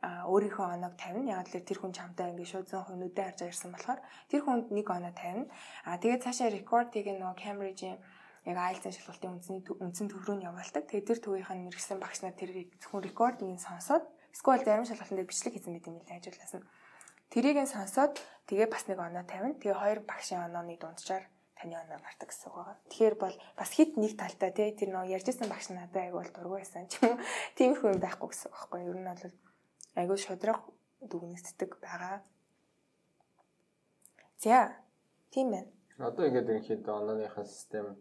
Speaker 2: а өөрийнхөө оноог тавина. Яг л тэр хүн чамтай ингээд шууд 100% нүдэ харж ярьсан болохоор тэр хүнд нэг оноо тавина. А тэгээд цаашаа рекордыг нөгөө Cambridge-ийн яг IELTS шалгалтын үндсний үндсэн төв рүү нь явуулдаг. Тэгээд тэр төвийнх нь мэрэгсэн багш нар тэрийг зөвхөн рекордыг сонсоод эсвэл зарим шалгалтын дээр бичлэг хийсэн байт юм ажиглаас нь. Тэрийг нь сонсоод тэгээ бас нэг оноо тавина. Тэгээ хоёр багшийн онооны дунджаар таны оноо гардаг гэсэн үг байгаа. Тэгэхээр бол бас хит нэг талтай тий тэр нөө ярьжсэн багш надад айгүй бол дургүй байсан ч юм уу. Тиймэрхүү юм байхгүй гэсэн үг байхгүй. Ер нь бол айгүй шудраг дүгнэгддэг байгаа. За тийм байна.
Speaker 1: Одоо ингээд ерөнхийдөө онооныхаа систем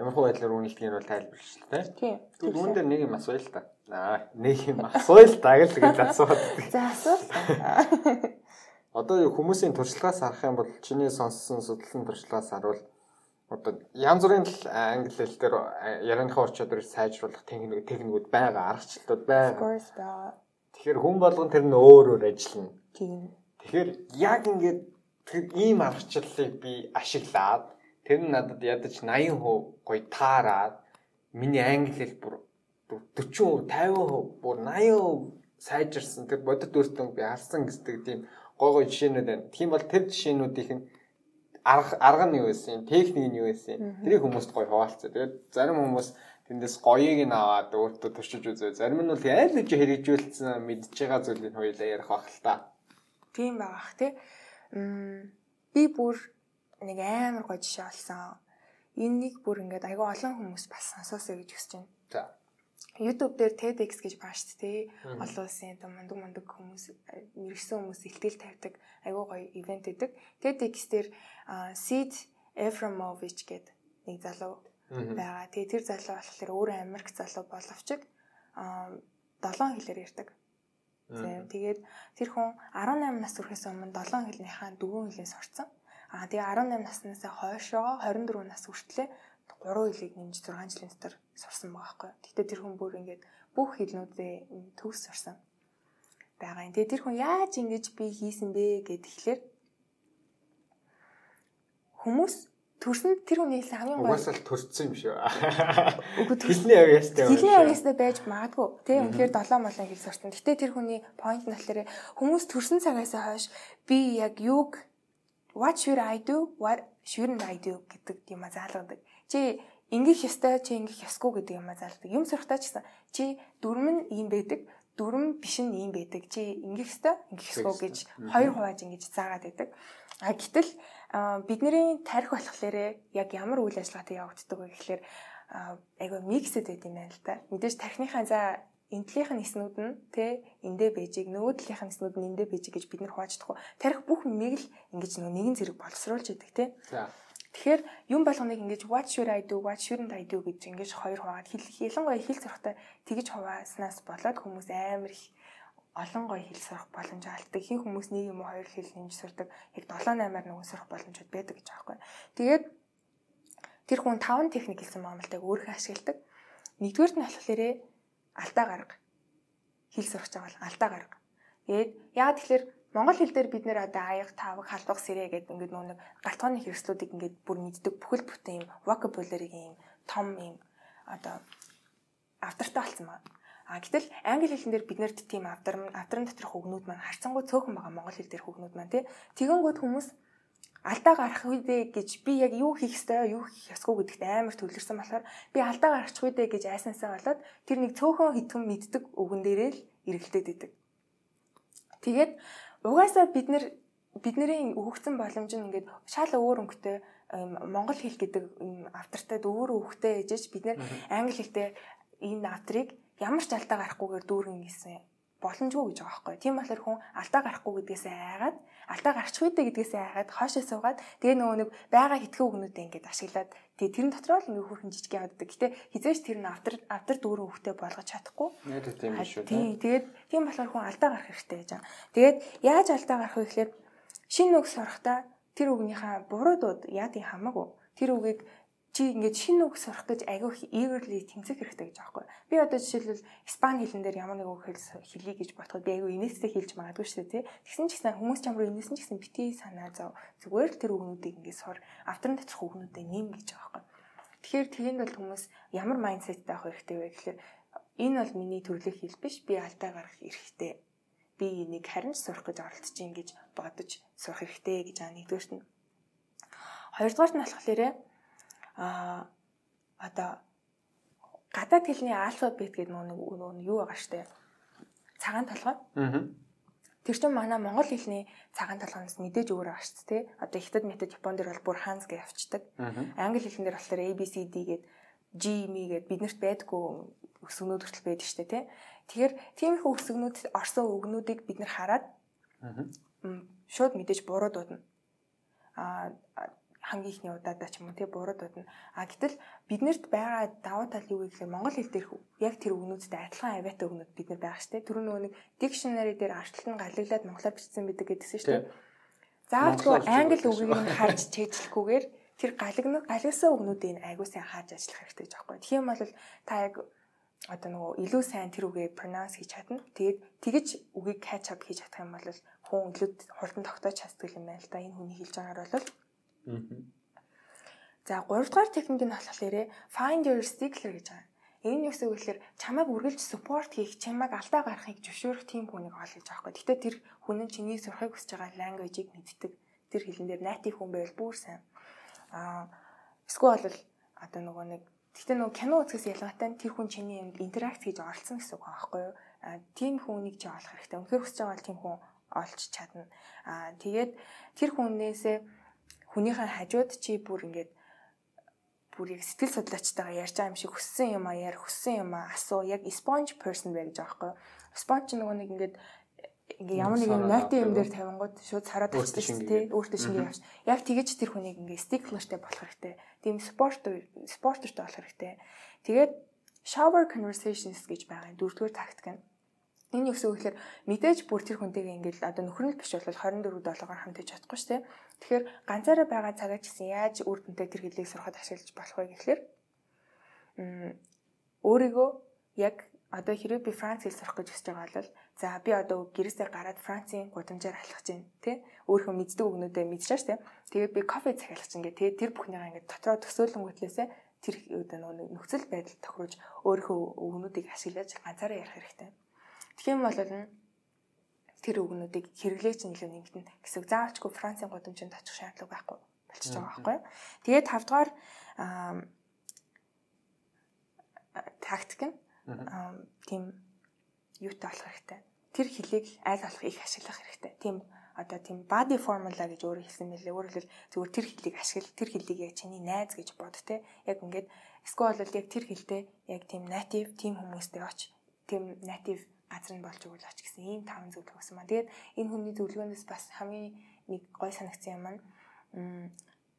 Speaker 1: ямар хөө байдлаар үнэлтгийг бол тайлбарлаж байна тий. Тэгвэл үүн дээр нэг юм асууя л та. Аа нэг юм асууя л та гэж асууад.
Speaker 2: За асуул.
Speaker 1: Одоо хүмүүсийн туршлагаас харах юм бол чиний сонссон судлалын туршлагаас харуул одоо янз бүрийн англи хэл дээр ярианыхаа ур чадварыг сайжруулах техник техникүүд байгаа, аргачлалууд байгаа. Тэгэхээр хүн болгон тэр нь өөр өөр ажиллана.
Speaker 2: Тийм.
Speaker 1: Тэгэхээр яг ингээд тэр ийм аргачлалыг би ашиглаад тэр нь надад ядаж 80% гоё таарад миний англи хэл бүр 40%, 50%, бүр 80% сайжирсан тэр бодит өөртөө би харсан гэдэг тийм гой гой жишээнүүд байна. Тийм бол тэр жишээнүүдийнх нь арга арга нь юу байсан, техник нь юу байсан. Тэрийг хүмүүст гой хуваалцаа. Тэгээд зарим хүмүүс тэндээс гоёыг нь аваад өөртөө туршиж үзээ. Зарим нь бол айл үжи хэрэгжүүлсэн мэдж байгаа зүйлийг хоёулаа ярих бах л та.
Speaker 2: Тийм байгаах тий. Би бүр нэг амар гой жишээ олсон. Энийг бүр ингээд айгүй олон хүмүүс бас сонсоосоо гэж хүсэж байна.
Speaker 1: За.
Speaker 2: YouTube дээр TEDx гэж байгаа шүү дээ. Олон улсын одоо мундаг мундаг хүмүүс мэрэгсэн хүмүүс ихтэл тавьдаг айгүй гоё ивент гэдэг. TEDx дээр Sid Efremovich гэдэг нэг залуу байгаа. Тэгээ тэр залуу болохоор өөрөө Америк залуу боловч а 7 хэлээр ярьдаг. Тэгээд тэр хүн 18 нас хүрэхээс өмнө 7 хэлнийхаа 4 хэлээс сурцсан. Аа тэгээ 18 наснаас хойшоо 24 нас хүртлээр 3 хэлийг нэмж 6 жилийн дотор сурсан байгаа байхгүй. Гэтэ тэр хүн бүр ингээд бүх хэлнүүдээ төгс сурсан байгаа юм. Тэгээ тэр хүн яаж ингэж би хийсэн бэ гэд тэгэхээр хүмүүс төрсөн тэр хүний хэлсэн хамгийн
Speaker 1: гол угаасаа л төрсөн юм шүү. Үгүй хэлний авьяастай.
Speaker 2: Хэлний авьяастай байж магадгүй. Тэ үнэхээр 7 молон хэл сурсан. Гэтэ тэр хүний point нь болохоор хүмүүс төрсөн цагаас хойш би яг юг what should I do? What shouldn't I do гэдэг юм а заалгадаг. Чи ингэх ёстой, чи ингэх ёсгүй гэдэг юм а заалгадаг. Юм сурахтаа ч гэсэн чи дүрм нь ийм байдаг. дүрм биш нь ийм байдаг. Чи ингэх ёстой, ингэх ёсгүй гэж хоёр хувааж ингэж заагаад байдаг. А гэтэл бидний тарих болохоор яг ямар үйл ажиллагаатай явагддаг вэ гэхээр айгаа миксэд байд юм байна л да. Мэдээж тархиныхаа за энэ талынх нь эснүүд нь тэ эндэ бэжийг талынх нь эснүүд нь эндэ бэжийг гэж бид нар хуваачдаггүй. Тарих бүх мийг л ингэж нөгөө нэгэн зэрэг боловсруулж идэг тэ. Тэгэхээр юм болгоныг ингэж what should I do, what shouldn't I do гэж ингэж хоёр хуваагаад хэл ялангуяа хэл зурхтай тэгж хувааснаас болоод хүмүүс амар их олон гоё хэл сурах боломж алддаг. Хин хүмүүс нэг юм уу хоёр хэл нэмж сурдаг. Яг 7 8-аар нөгөө сурах боломжууд байдаг гэж юм. Тэгээд тэр хүн 5 техник хэлсэн маамалтайг өөрөө ашигладаг. Нэгдүгээр нь болохоор алдаа гарга. Хэл сурах гэж байгаа алдаа гарга. Тэгээд яа тэгэхээр Монгол хэл дээр бид нэр одоо аяг, тавг, халдвах, сэрэ гэдэг ингээд нэг галтгооны хэрэгслүүдийг ингээд бүр мэддэг бүхэл бүтэн юм vocabulary-ийн юм том юм одоо автортай болсон байна. А гэтэл англи хэлэн дээр бид нарт тийм авдар авдрын доторх үгнүүд маань харцангуй цөөхөн байгаа монгол хэл дээр үгнүүд маань тий. Тэгэнгүүт хүмүүс алдаа гарах үедээ гэж би яг юу хийх ёстой юу хийх ёсгүй гэдэгт амар төвлөрсөн болохоор би алдаа гаргачих үедээ гэж айсансаа болоод тэр нэг цөөхөн хитгэн мэддэг үгэн дээрээ л эргэлдээд идэг. Тэгээд угаасаа бид нар бидний өгөгдсөн боломж нь ингээд шал өөр өнгөтэй монгол хэл гэдэг автортай өөр өвгтэй ээжж бид нэр англи хэлтэй энэ автрыг ямар ч алдаа гарахгүйгээр дүүргэн гисэн боломжгүй гэж байгаа байхгүй. Тийм болохоор хүн алдаа гарахгүй гэдгээсээ айгаад алдаа гарчих үедээ гэдгээсээ айгаад хоошоо суугаад тэгээ нөгөө нэг байгаа хитгэн үгнүүдээ ингээд ашиглаад тэгээ тэрэн дотроо л ингээд хөрхэн жижиг явдаг. Гэтэ хизээч тэр нь автар автар дүүрэн хөхтэй болгож чадахгүй.
Speaker 1: Нэр тийм шүү.
Speaker 2: Тийм тэгээд тийм болохоор хүн алдаа гарах хэрэгтэй гэж байгаа. Тэгээд яаж алдаа гарах вэ гэхээр шинэ үг сурахтаа тэр үгнийхээ буруудууд яадын хамаагүй. Тэр үгийг чи ингээд шинэ үг сурах гэж агиох eagerly тэмцэх хэрэгтэй гэж аахгүй. Би одоо жишээлбэл испани хэлэн дээр ямар нэг үг хэлье гэж бодоход би агиу инээсээ хэлж магадгүй шүү дээ тий. Тэгсэн ч гэсэн хүмүүс ч ямар инээсэн ч гэсэн бити санаа зов. Зүгээр л тэр үгнүүдийг ингээд сур авторын доторх үгнүүдээ нэм гэж байхгүй. Тэгэхээр тэнд бол хүмүүс ямар майндсеттэй авах хэрэгтэй вэ гэхээр энэ бол миний төрлөх хэл биш. Би алдаа гарах эрхтэй би энийг харин сурах гэж оролдож ин гэж бодож сурах хэрэгтэй гэж аа нэгдүгээрт нь. Хоёрдугаарт нь болохоор а одоо гадаад хэлний алфабет гэдэг нэг юу байгаа штэ. Цагаан толгой. Аа. Тэр чинь манай монгол хэлний цагаан толгоноос мэдээж өөр байгаа шүү дээ. Одоо хятад метод Японд дэр бол бүр ханс гэж явцдаг. Англи хэлэн дээр болохоор ABCD гээд G, M гээд биднэрт байдгүй өсгөнүүд хүртэл байдаг шүү дээ, тий. Тэгэхээр тиймэрхүү өсгөнүүд орсон үгнүүдийг бид нэр хараад шууд мэдээж буруу дуудана. А хамгийн ихний удаадаа ч юм уу тий буруу дуудана. А гэтэл биднэрт байгаа давуу тал юу гэхээр монгол хэл дээр яг тэр үгнүүдтэй адилхан авиатай үгнүүд бид нар байгаа дээ. Тэр нөгөө нэг dictionary дээр арчлан галаглаад монголоор бичсэн байдаг гэдгсэн шүү дээ. Заавалгүй англи үгийг нь харж чэйжлэхгүйгээр тэр галагнаг галагсан үгнүүдийг айгуу сайн хааж ажиллах хэрэгтэй юм. Тийм бол та яг одоо нөгөө илүү сайн тэр үгээ pronounce хийж чадна. Тэгээд тэгэж үгийг catch up хийж чадах юм бол хүн илүү хурдан тогтоож чаддаг юм байна л да. Энэ хүний хэлж байгаагаар бол. За 3 дугаар техник нь болохоор find your stickler гэж байгаа. Энэ юу гэсэн үг гэхээр чамайг үргэлж support хийх, чамайг алдаа гаргахыг зөвшөөрөх тийм хүнийг ол гэж юм. Гэтэ тэр хүн нь чиний сурахыг хүсэж байгаа language-ийг мэддэг. Тэр хэлэн дээр native хүн байвал бүр сайн. Аа эсвэл бол одоо нөгөө нэг Гэхдээ нөгөө кино үзэхээс ялгаатай нь тэр хүн чиний юмд интеракт хийж оролцсон гэсэн үг байхгүй юу? А тийм хүнийг чи олох хэрэгтэй. Үнэхээр хүсэж байгаа бол тийм хүн олж чадна. А тэгээд тэр хүнээсээ хүнийхээ хажууд чи бүр ингээд бүр яг сэтгэл судлаачтайгаа ярьж байгаа юм шиг хүссэн юм а яар хүссэн юм а асуу яг sponge person бай гэж юу? Sponge нөгөө нэг ингээд ингээ ямар нэгэн нойтын юм дээр тавингууд шууд сараад очсон шүү дээ. Өөртөө шингээ явж. Яг тэгэж тэр хүнийг ингээ стиклертэй болох хэрэгтэй. Тийм спорт спортертэй болох хэрэгтэй. Тэгээд shower conversations гэж байгаа юм. Дөрөвдүгээр тактик нь. Энэ юу гэсэн үг гэхээр мэдээж бүр тэр хүнтэйгээ ингээл одоо нөхөр нь биш бол 24 7-оор хамт иж чадахгүй шүү дээ. Тэгэхээр ганцаараа байгаа цагаа ч гэсэн яаж үр дүнтэй тэр хэлийг сурахад ашиглаж болох вэ гэхээр өөрийгөө яг одоо хэрэг би Франц хэл сурах гэж хүсэж байгаа бол за би одоо гэрээсээ гараад Францын гудамжаар алхаж байна тий өөрөө мэддэг өгнөдөө мэдчихэж тий тэгээд би кофе захиалгах чинь гээ тий тэр бүхнийгаа ингээд дотроо төсөөлөнгөтлөөсөө тэр нөгөө нөхцөл байдал тохируулж өөрөө өгнүүдийг ашиглаж ганцаараа ярих хэрэгтэй. Тэгэх юм бол тэр өгнүүдийг хэрэглээж илүү нэмтэн гэсэн заавчгүй Францын гудамжинд очих шаардлага байхгүй болчихж байгаа байхгүй тэгээд тавдугаар тактик нь тийм юутай болох хэрэгтэй. Тэр хэлийг аль болох их ашиглах хэрэгтэй. Тийм одоо тийм body formula гэж өөрөө хэлсэн мэлээ. Өөрөөр хэлбэл зүгээр тэр хэлийг ашигла, тэр хэлийг яг чиний найз гэж бод те. Яг ингээд эсвэл бол яг тэр хэлтэй яг тийм native тийм хүмүүстэй оч. Тийм native газар нь болж өгөл оч гэсэн ийм таван зөвлөгөө өгсөн маа. Тэгээд энэ хүний зөвлөгөөнөөс бас хамгийн нэг гой санагдсан юм маань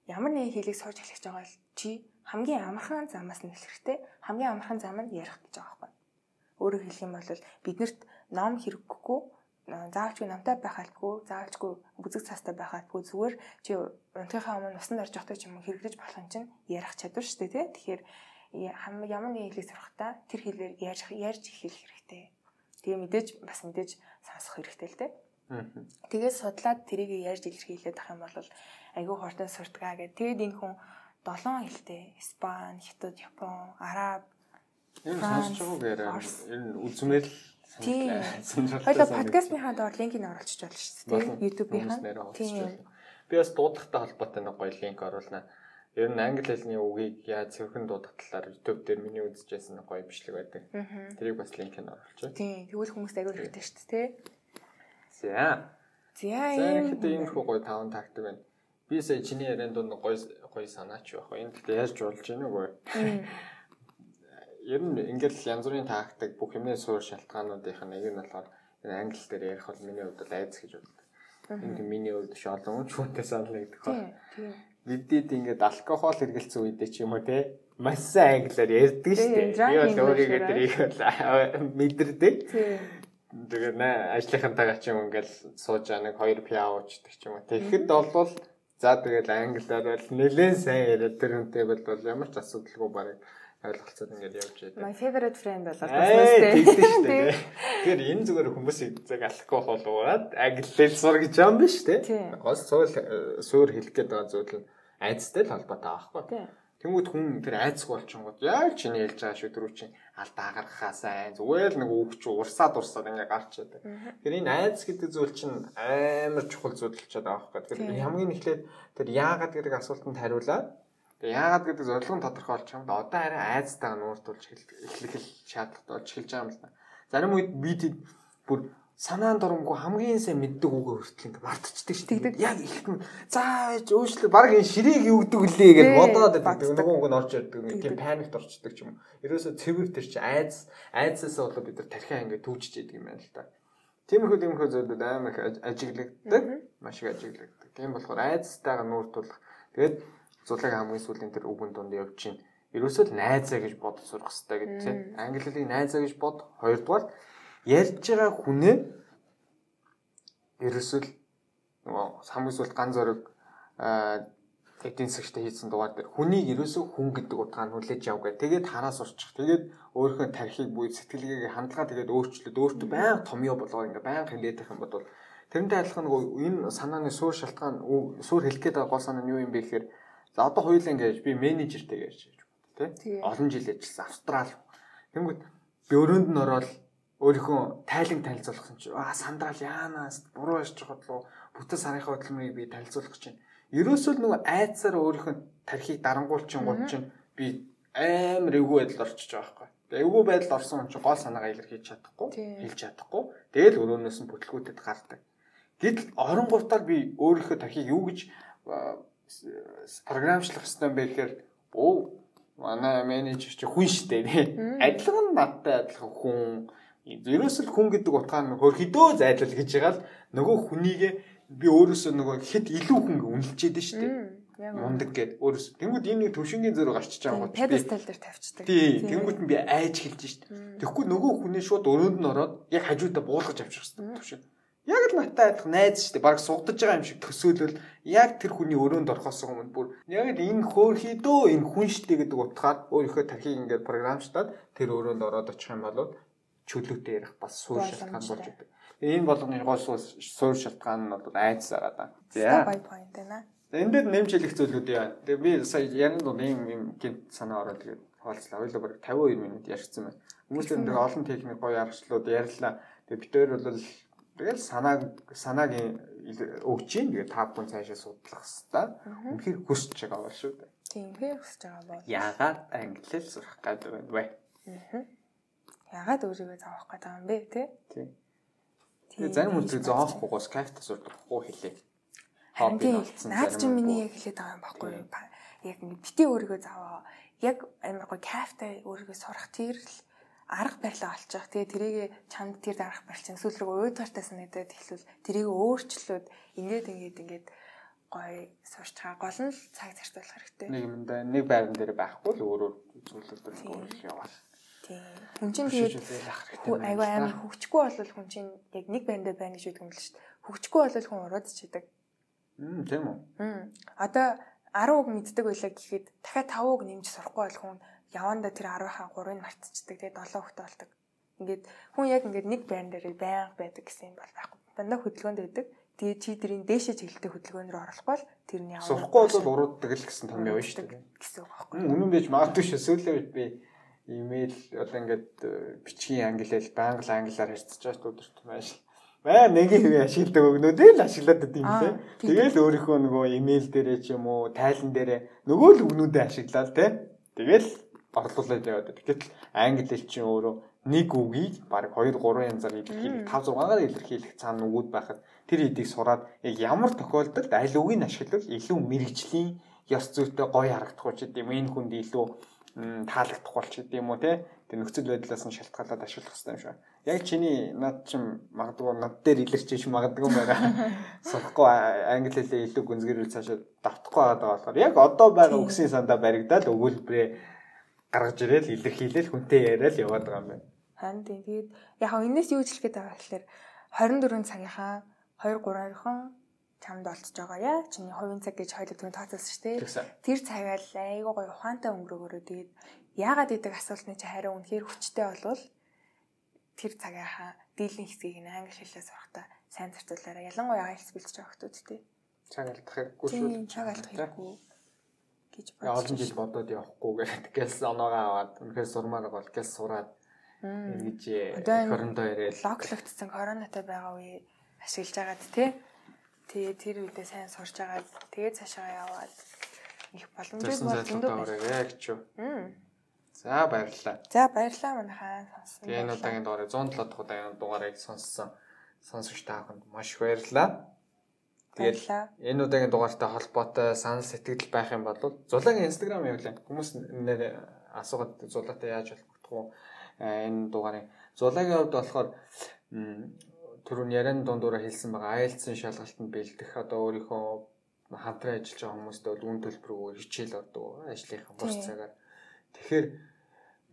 Speaker 2: ямар нэгэн хэлийг сууж эхлэх байгаа бол чи хамгийн амархан замаас нь эхлэх хэрэгтэй. Хамгийн амархан зам нь ярих гэж байгаа байхгүй. Өөрөөр хэлэх юм бол биднэрт ном хэрэггүй заавчгүй намтай байх албагүй, заавчгүй бүзэг цаастай байх албагүй зүгээр чи унтахынхаа өмнө усанд орж явах ч юм уу хэрэглэж болох юм чинь ярих чадвар шүү дээ тий. Тэгэхээр ямар нэгэн хэлийг сурахтаа тэр хэлээр ярьж ярьж эхлэх хэрэгтэй. Тэгээ мэдээж бас мэдээж сонсох хэрэгтэй л дээ. Тэгээд судлаад тэрийг ярьж илэрхийлээд ах юм бол айгүй хурдан суртгаа гэдэг. Тэгээд энэ хүн долоон хэлтэй Испани, Хятад, Япон, Араб
Speaker 1: Энэ сонсож байгаагаар энэ үзмэл
Speaker 2: Тийм. Хоёлоо подкастныхаа доор линкийг оруулчих болно шүү дээ. YouTube-ийнхаа. Тийм.
Speaker 1: Би бас дуудахтай холбоотой нэг гоё линк оруулна. Ер нь англи хэлний үгийг яаж цэвхэн дуудах талаар YouTube дээр миний үзчихсэн гоё бичлэг байдаг. Тэрийг бас линкийг оруулчих.
Speaker 2: Тийм. Тэгвэл хүмүүст аягүй хэрэгтэй шүү дээ.
Speaker 1: За.
Speaker 2: За
Speaker 1: ийм хэд ийм гоё таван тактик байна. Би сая чиний ярианд дунд гоё гоё санаач байх. Энэ гэхдээ яаж жуулж ийн үгүй ер нь ингээл янз бүрийн тактик бүх юмны суур шалтгаануудынх нь нэг нь болохоор англи дээр ярих бол миний хувьд айц гэж боддог. Энд миний хувьд ш олон хүн шүүнтэй санал нэгдэх ба. Бидээд ингээд алкогол хэрэгэлсэн үедээ ч юм уу те маш сайн англиар ярьдаг шүү дээ. Би бол өөрийгөө тэрийг мэдэрдэг. Тэгээ нэ ажлынхантайгаа ч юм ингээл сууж аа нэг хоёр пиа уучдаг ч юм уу. Тэгэхэд бол за тэгэл англиар бол нэлээд сайн яриад тэр үнтэй бол ямар ч асуудалгүй барыг ойлголцоод ингээд явж байдаг.
Speaker 2: My favorite friend болоод
Speaker 1: баснастэй. Тэгэхээр энэ зүгээр хүмүүсийг zeg алахгүй болоод англиэл сур гэж юм биш үү? Гол суул суур хэлэх гээд байгаа зүйл нь айцтай л холбоотой аахгүй. Тэнгүүд хүн тэр айцгүй болчихгоод яг чиний хэлж байгаа шүү дөрөв чинь алдаа гаргахаасаа зүгээр л нэг үгч урсаад урсаад ингээ гарч яадаг. Тэгэхээр энэ айц гэдэг зүйл чинь амар чухал зүйл болчиход байгаа байхгүй. Тэгэхээр хамгийн эхлээд тэр яагаад гэдэг асуултанд хариулаад Тэгээ яагаад гэдэг зорилго нь тодорхой байгаа юм да. Одоо арай айцтайгаа нууртуулж эхлэх шаардлагатай болж эхэлж байгаа юм л да. Зарим үед би бүр санаанд оромгүй хамгийн сайн мэддэг үгээ хүртэл ингэ мартчихдаг шүү дээ. Яг их нь заа ээж өөчлөө баг энэ ширээг юу гэдэг лээ гэж бодоод байдаг. Нөгөө үг нь орж ирдэг. Тийм паникт орчдөг юм уу. Ерөөсө цэвэр төр чи айц айцаас болоо бид нар тархиа ингэ түүжиж яадаг юм байна л да. Тиймэрхүү тиймэрхүү зүйлүүд амар их ажиглагддаг. Маш их ажиглагддаг. Тийм болохоор айцтайгаа нууртуулах. Тэгээд зулаг хамгийн сүүлийн тэр үгэн дунд явж чинь ерөөсөө л найзаа гэж бод сурах хэрэгтэй гэдэг тийм. Англи хэлийг найзаа гэж бод. Хоёрдугаар ярьж байгаа хүнээ ерөөсөө л нөгөө хамгийн сүүлд ганц зориг эдийн засгт хийсэн дугаар дээр хүнийг ерөөсөө хүн гэдэг утгаар хүлээж яв гэх. Тэгээд хараа сурчих. Тэгээд өөрийнхөө тархийг буй сэтгэлгээгээ хандлага тэгээд өөрчлөд өөртөө байнга томьёо болгоо ингээ байнга хилээд байх юм бол тэрнтэй адилхан нөгөө энэ санааны суур шалтгаан суур хэлэх гээд байгаа гол санаа нь юу юм бэ гэхээр За одоо хоёулаа ингэж би менежертэй ярьж байна тий. Олон жил ажилласан Австрал. Тэнгүүд би өрөөнд нь ороод өөрийнхөө тайлан танилцуулах чинь аа сандрал яанаас буруу яж хотлоо бүтэн сарынхаа хөдөлмөрийг би танилцуулах чинь. Ерөөсөө л нөгөө айцаар өөрийнхөө тархийг дарангуулчин гол чинь би амар эвгүй байдал орчиж байгаа байхгүй. Эвгүй байдал орсон хүн чинь гол санаагаа илэрхийлж чадахгүй, хэлж чадахгүй. Тэгэл өрөөнөөс нь бүтлгүүтэд гардаг. Гэтэл оронгуутаар би өөрийнхөө тархийг юу гэж програмчлах хэрэгтэй байх гэхээр оо манай менежер чи хүн штэ тий. Адилхан надтай адилхан хүн. Ерөөсөл хүн гэдэг утгаар нь хөрхидөө зайлал гэж байгаа л нөгөө хүнийг би өөрөөсөө нөгөө хэд илүү хүн үнэлчихэд штэ. Мундаг гэд өөрөөс. Тэнгүүд энэ нэг төвшингийн зөрөг гарчиж байгаа
Speaker 2: гот. Педестал дээр тавьчихдаг.
Speaker 1: Тий. Тэнгүүд нь би айж хэлж штэ. Тэгэхгүй нөгөө хүний шууд өрөөнд нь ороод яг хажуудаа буулгаж авчих хэвээр төвшин. Яг л наттай адилхан найз шүү дээ. Бараг сугдаж байгаа юм шиг төсөөлөл яг тэр хүний өрөөнд орохоос өмнө бүр яг л энэ хөөрхий дөө энэ хүн штэ гэдэг утгаар өөрийнхөө тархийг ингээд програмчлаад тэр өрөөнд ороод очих юм бол чөлөөтэй ярих бас суур шалтгаан болж идэг. Энэ болгоны гол суур шалтгаан нь бол айц байгаа да.
Speaker 2: За. Байна.
Speaker 1: Энд дээр нэмж хэлэх зүйлүүд яа. Тэгээ би сая яран дуу нэм юм гинт санаа ороод тэгээд хаалцлаа. Хоёул баг 52 минут ярьсан байна. Хүмүүс энэ олон техник гоё аргачлалууд ярьлаа. Тэгээ хоёр бол Тэгэл санааг санааг өгч юм. Тэгээ та бүхэн цаашаа судлах хэвээр. Үнэхээр хүсэж байгаа бол шүү дээ.
Speaker 2: Тийм, үнэхээр хүсэж байгаа бол.
Speaker 1: Яагаад англиэл сурах гэдэг вэ?
Speaker 2: Ягаад өөрийгөө зовох гэдэг юм бэ те?
Speaker 1: Тийм. Тэгээ зарим хүмүүс зоохгүй гос кайфтаа сурдахгүй хэлээ.
Speaker 2: Харин тийм наад чинь миний яг хэлээд байгаа юм баггүй юу? Яг бити өөрийгөө заваа. Яг амар гоо кайфтаа өөрийгөө сурах тэр л арга барилаа олчих. Тэгээ тэрийг чамд тэр арга барил чинь эсвэл рүү уйдгартай санагдаад эхлүүл тэрийг өөрчлөөд ингээд ингээд ингээд гоё сурч байгаа гол нь цаг зарцуулах хэрэгтэй.
Speaker 1: Нэг юм да нэг байран дээр байхгүй л өөрөөр зүйлүүдээр өөрчлөх явах.
Speaker 2: Тийм. Хүн чинь тэгээд айгүй амар хөвчгүй бол хүн чинь яг нэг байран дээр байна гэж үгдэн л шүү дээ. Хөвчгүй бол хүн ураад чидэг.
Speaker 1: Мм тийм үү.
Speaker 2: Мм. Одоо 10 үг мэддэг байлаа гэхэд дахиад 5 үг нэмж сурахгүй бол хүн яванда тэр 10-аа 3-ыг мартчихдаг. Тэгээд 7 хүүхдээ болдог. Ингээд хүн яг ингээд нэг байран дээр байнга байдаг гэсэн юм бол байхгүй. Дандаа хөдөлгөөнд байдаг. Тэгээ чи тэрийн дээшээ чиглэлтэй хөдөлгөөнөөр орохгүй бол тэрний
Speaker 1: яваа. Сурахгүй бол урууддаг л гэсэн том явна шүү дээ.
Speaker 2: Гэсэн үг байхгүй.
Speaker 1: Үнэн байж магадгүй шүү. Сүүлээ би имэйл одоо ингээд э, бичгийн англиэл байнга л англиар харьцаж байгаа өдөрт маш Баа нэг юм ашигладаг өгнүүдээ л ашиглаад байдаг юм лээ. Тэгэл өөрийнхөө нөгөө имэйл дээрээ ч юм уу, тайлан дээрээ нөгөө л өгнүүдээ ашиглаад те. Тэгэл орлуулад яваад. Гэтэл англи хэл чинь өөрөө нэг үгийг баг 2 3 янзаар илэрхийлэх 5 6-аар илэрхийлэх цаана үгүүд байхад тэр хэдийг сураад яг ямар тохиолдолд аль үгийг ашиглавал илүү мэрэгжлийн ёс зүйтэй гоё харагдах ч гэдэм энэ хүнд илүү таалагдах бол ч гэдэм үү те тэр нөхцөл байдлаас нь шалтгаалаад ашиглах хэрэгтэй юм шиг. Яг чиний над чим магадгүй над дээр илэрч иш магадгүй байна. Сурахгүй англи хэлээ илүү гүнзгийрүүл цаашаа давтахгүй байгаа болохоор яг одоо байгаа үгсийн сандаа баригдаад өгүүлбэрээ гаргаж ирээл илэрхийлэл хүнтэй яриад яваад байгаа юм байна.
Speaker 2: Харин тийм. Тэгээд яг хаа энэс юу хэлэх гээд байгаа гэхээр 24 цагийнхаа 2 3 орхон чамд олцож байгаа яа. Чиний хувийн цаг гэж хоёул түрүү тооцоолсон шүү дээ. Тэр цагаа л айгуу гоё ухаантай өнгөрөөгөөрөө тэгээд яагаад гэдэг асуултны чи хариу үнэхээр хүчтэй болвол тэр цагийнхаа дийлэн хэсгийг нь англи хэлээр сурахтаа сайн зарцуулаарай. Ялангуяа IELTS бэлдэж байгаа хүмүүс тий.
Speaker 1: Цаг алдах хэрэггүй шүү.
Speaker 2: Цаг алдах хэрэггүй
Speaker 1: гэж бодсон. Олон жил бодоод явахгүй гэдэг гэлс оноогоо аваад үнэхээр сурмаар бол гэлс сураад ингэж хорондоо ирээл
Speaker 2: локлогдсон коронатай байгаа үе ашиглаж байгаад тий. Тэгээ тэр үедээ сайн сурж агаад тэгээ цаашаа яваад их боломжтой
Speaker 1: болдог гэж юу. За баярлалаа.
Speaker 2: За баярлалаа манайхаа
Speaker 1: сонссон. Тэгээ энэ удаагийн дугаарыг 107 дахь удаагийн дугаарыг сонссон сонсогч та бүхэнд маш баярлалаа. Тэгээд энэ удаагийн дугаартай холбоотой санал сэтгэл байх юм бол зулагийн инстаграм явуулаа. Хүмүүс нэр асуугаад зулаатай яаж холбогдох вэ? Энэ дугаарын зулагийн хувьд болохоор түрүүн яран дундуура хэлсэн байгаа IELTS-ийн шалгалтанд бэлдэх одоо өөрийнхөө хамтран ажиллаж байгаа хүмүүстээ бол үн төлбөрөөр хичээл ордог ажлынхаа бус цагаар. Тэгэхээр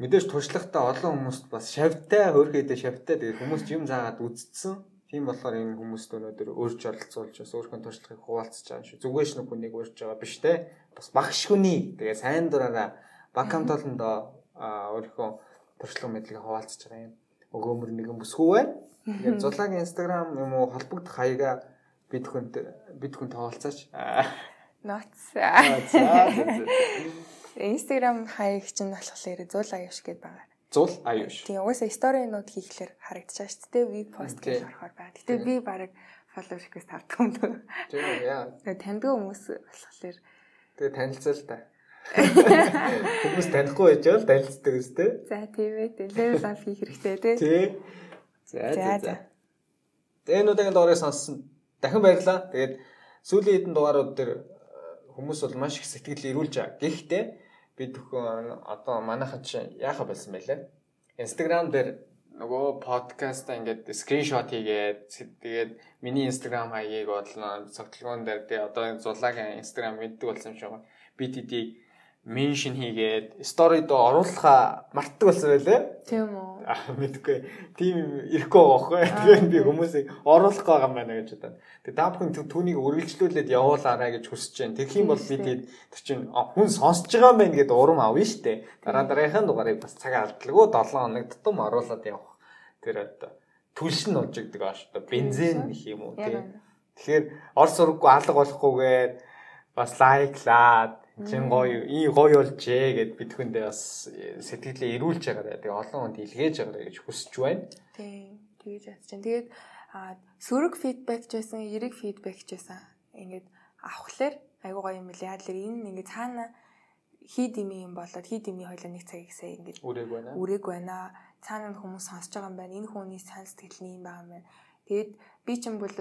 Speaker 1: мэдээж туршлагатай олон хүмүүст бас шавьтай хөөрхөдөө шавьтай тэгээд хүмүүс юм заагаад үздсэн Тийм болохоор энэ хүмүүст өнөөдөр өөрч оролцуулж бас өөрхөн туршлагыг хуваалцаж байгаа юм шүү. Зүгээр ш нүхнийг өөрч байгаа биш те. Бас багш хүний тэгээ сайн дураараа баг хамтолонд өөрийнхөө туршлага мэдлэгийг хуваалцаж байгаа юм. Өгөөмөр нэгэн бүсгүй байна. Тэгээд зулаагийн Instagram юм уу холбогдох хаягаа бид хүнд бид хүнд хаваалцаач.
Speaker 2: Ноц. Instagram хаяг чинь болохоор зулаа явш гэд байгаа
Speaker 1: зул аюу ш.
Speaker 2: Тийм угаасаа сторинууд хийхлээр харагдчихаа шүү дээ. Ви пост гэж орохоор байна. Гэтэ би баг фоллоу request авдаг юм дөө.
Speaker 1: Тийм яа.
Speaker 2: Тэгээ таньдаг хүмүүс болохоор
Speaker 1: тэгээ танилцал та. Хүмүүс танихгүй байж бол танилцдаг үстэй.
Speaker 2: За тийм ээ. Level up хийх хэрэгтэй тий.
Speaker 1: Тий. За за. Тэгээ энэ удаагийн дугаарыг сонссон. Дахин баярлалаа. Тэгээд сүүлийн хэдэн дугаарууд дээр хүмүүс бол маш их сэтгэл ирүүлж байгаа. Гэхдээ би төхөн одоо манайхан чи яаха болсон байлээ. Instagram дээр нөгөө подкаста ингээд скриншот хийгээд тэгээд миний Instagram хаягийг бодлоо цогцлогоон дээр тэгээ одоо зулаагийн Instagram мэддэг болсон юм шиг байна. BTD-г меншн хийгээд сторид оруулахаа мартдаг болсон байлээ.
Speaker 2: Тийм үү.
Speaker 1: Аа мэдгүй. Тийм ирэхгүй байгаа байхгүй. Тэгээд би хүмүүсийг оруулах байгаа юм байна гэж бодоод. Тэгээд та бүхэн түүнийг үргэлжлүүлээд явуулаарай гэж хүсэж байна. Тэгэх юм бол би тэгээд тэр чинь хүн сонсож байгаа юм байна гэдээ урам авна шүү дээ. Дараа дараагийн дугаарыг бас цаг алдлаггүй 7 хоног тутам оруулаад явах. Тэр одоо түлш нь болж игдэг аа шүү дээ. Бензин гэх юм уу тийм. Тэгэхээр орс ураггүй алга болохгүйгээр бас лайклаад Чин гоё ий гоё болжээ гэд бид хүндээ бас сэтгэлээ эрүүлж байгаарэ. Тэгээ олон хүнд илгээж байгаарэ гэж хүсэж байна.
Speaker 2: Тийм. Тэгэж ядч чинь. Тэгээд сөрөг фидбек ч байсан, эрэг фидбек ч байсан. Ингээд авахлаар айгуу гоё юм лээ. Яагаад л энэ ингээд цаана хий дими юм болоод хий дими хоёлоо нэг цагийг сая ингээд
Speaker 1: үрээг байна.
Speaker 2: Үрээг байна. цаана хүмүүс сонсож байгаа юм байна. Энэ хүний сан сэтгэл нь юм байгаа юм байна. Тэгээд би ч юм бол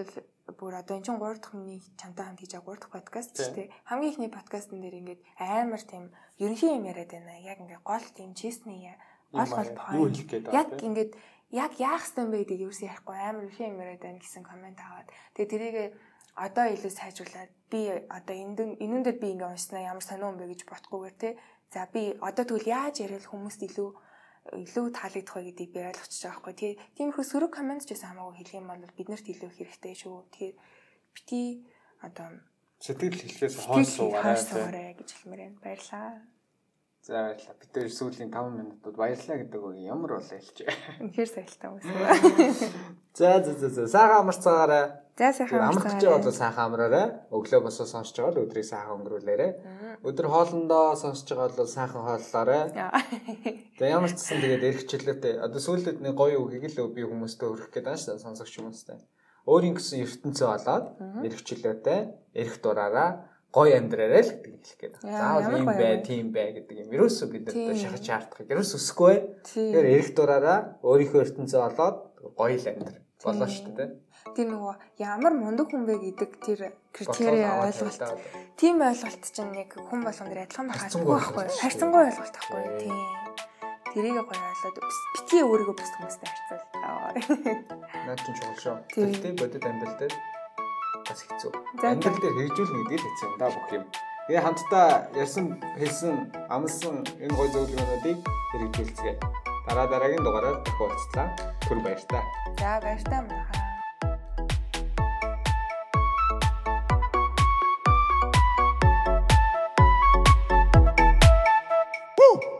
Speaker 2: бүр одоо энэ чинь 3 дахь миний чамтай хамт хийж байгаа 3 дахь подкаст ч тийм хамгийн ихний подкастн дээр ингээд амар тийм ерөнхий юм яриад байна. Яг ингээд гол тийм честний гол гол point. Яг ингээд яг яах ёстой юм бэ гэдгийг юусэн ярихгүй амар ерөнхий юм яриад байна гэсэн комент аваад. Тэгээ тэрийг одоо илүү сайжруулад би одоо энэ энүүн дээр би ингээ уншснаа ямар сонио юм бэ гэж бодохгүйгээр те. За би одоо тэгвэл яаж яриад хүмүүст илүү илүү таалагдах вэ гэдгийг би ойлгочихж байгаа байхгүй. Тэгээ тиймэрхүү сөрөг комент ч гэсэн хамаагүй хэлэх юм бол биднэрт илүү хэрэгтэй шүү. Тэгэхээр бити одоо
Speaker 1: сэтгэл хэлхээс хойш
Speaker 2: суугаарай гэж хэлмээр байна. Баярлаа.
Speaker 1: За баярлалаа. Бид тэр сүүлийн 5 минутууд баярлалаа гэдэг үг ямар болоо хэлж.
Speaker 2: Үнэхээр саялтаа үгүй.
Speaker 1: За за за за сайхан амарцаагаарай.
Speaker 2: За сайхан
Speaker 1: амарцаж байгаа бол сайхан амраарай. Өглөө босоо сонсож байгаа бол өдрийг сайхан өнгөрүүлээрэй. Өдөр хоолндоо сонсож байгаа бол сайхан хооллоорой. За ямар ч гэсэн тэгээд эрх чөлөөтэй. Одоо сүүлд нэг гоё үгийг л би хүмүүстээ өргөх гээд байна шүү сонсогч хүмүүстээ. Өөрийн гэсэн ертөнцөө болоод эрх чөлөөтэй, эрх дураараа гоё амьдраарай л гэдэг хэлэх гээд. Заавал юм бай, тийм бай гэдэг юм. Ерөөсөө бид нар шахаж шаардах. Ерөөс өсөхгүй. Тэгэхээр эрх дураараа өөрийнхөө ертөнцөө олоод гоё л амьдр болоо шүү дээ.
Speaker 2: Тэр нөгөө ямар мундаг хүн бэ гэдэг тэр критерий ойлголт. Тийм ойлголт чинь яг хүн болгон дээр адилхан байх хэрэггүй байхгүй. Харьцангуй ойлголт байхгүй. Тийм. Тэрийг гоё ойлоод битгий өөрийгөө бус хүмүүстэй харьцуул.
Speaker 1: Наад чинь чухал шүү. Тэгтээ бодит амьдрал дээр бас хэцүү. Амьдрал дээр хэрэгжүүлнэ гэдэг л хэцүү юм да бүх юм. Тэгээ хамтдаа ярьсан хэлсэн амлсан энэ гой зөвлөгөөнүүдийг хэрэгжүүлцгээе. Дараа дараагийн дугаараар дахин уулзлаа. Түр баяр та.
Speaker 2: За баяр та мөн.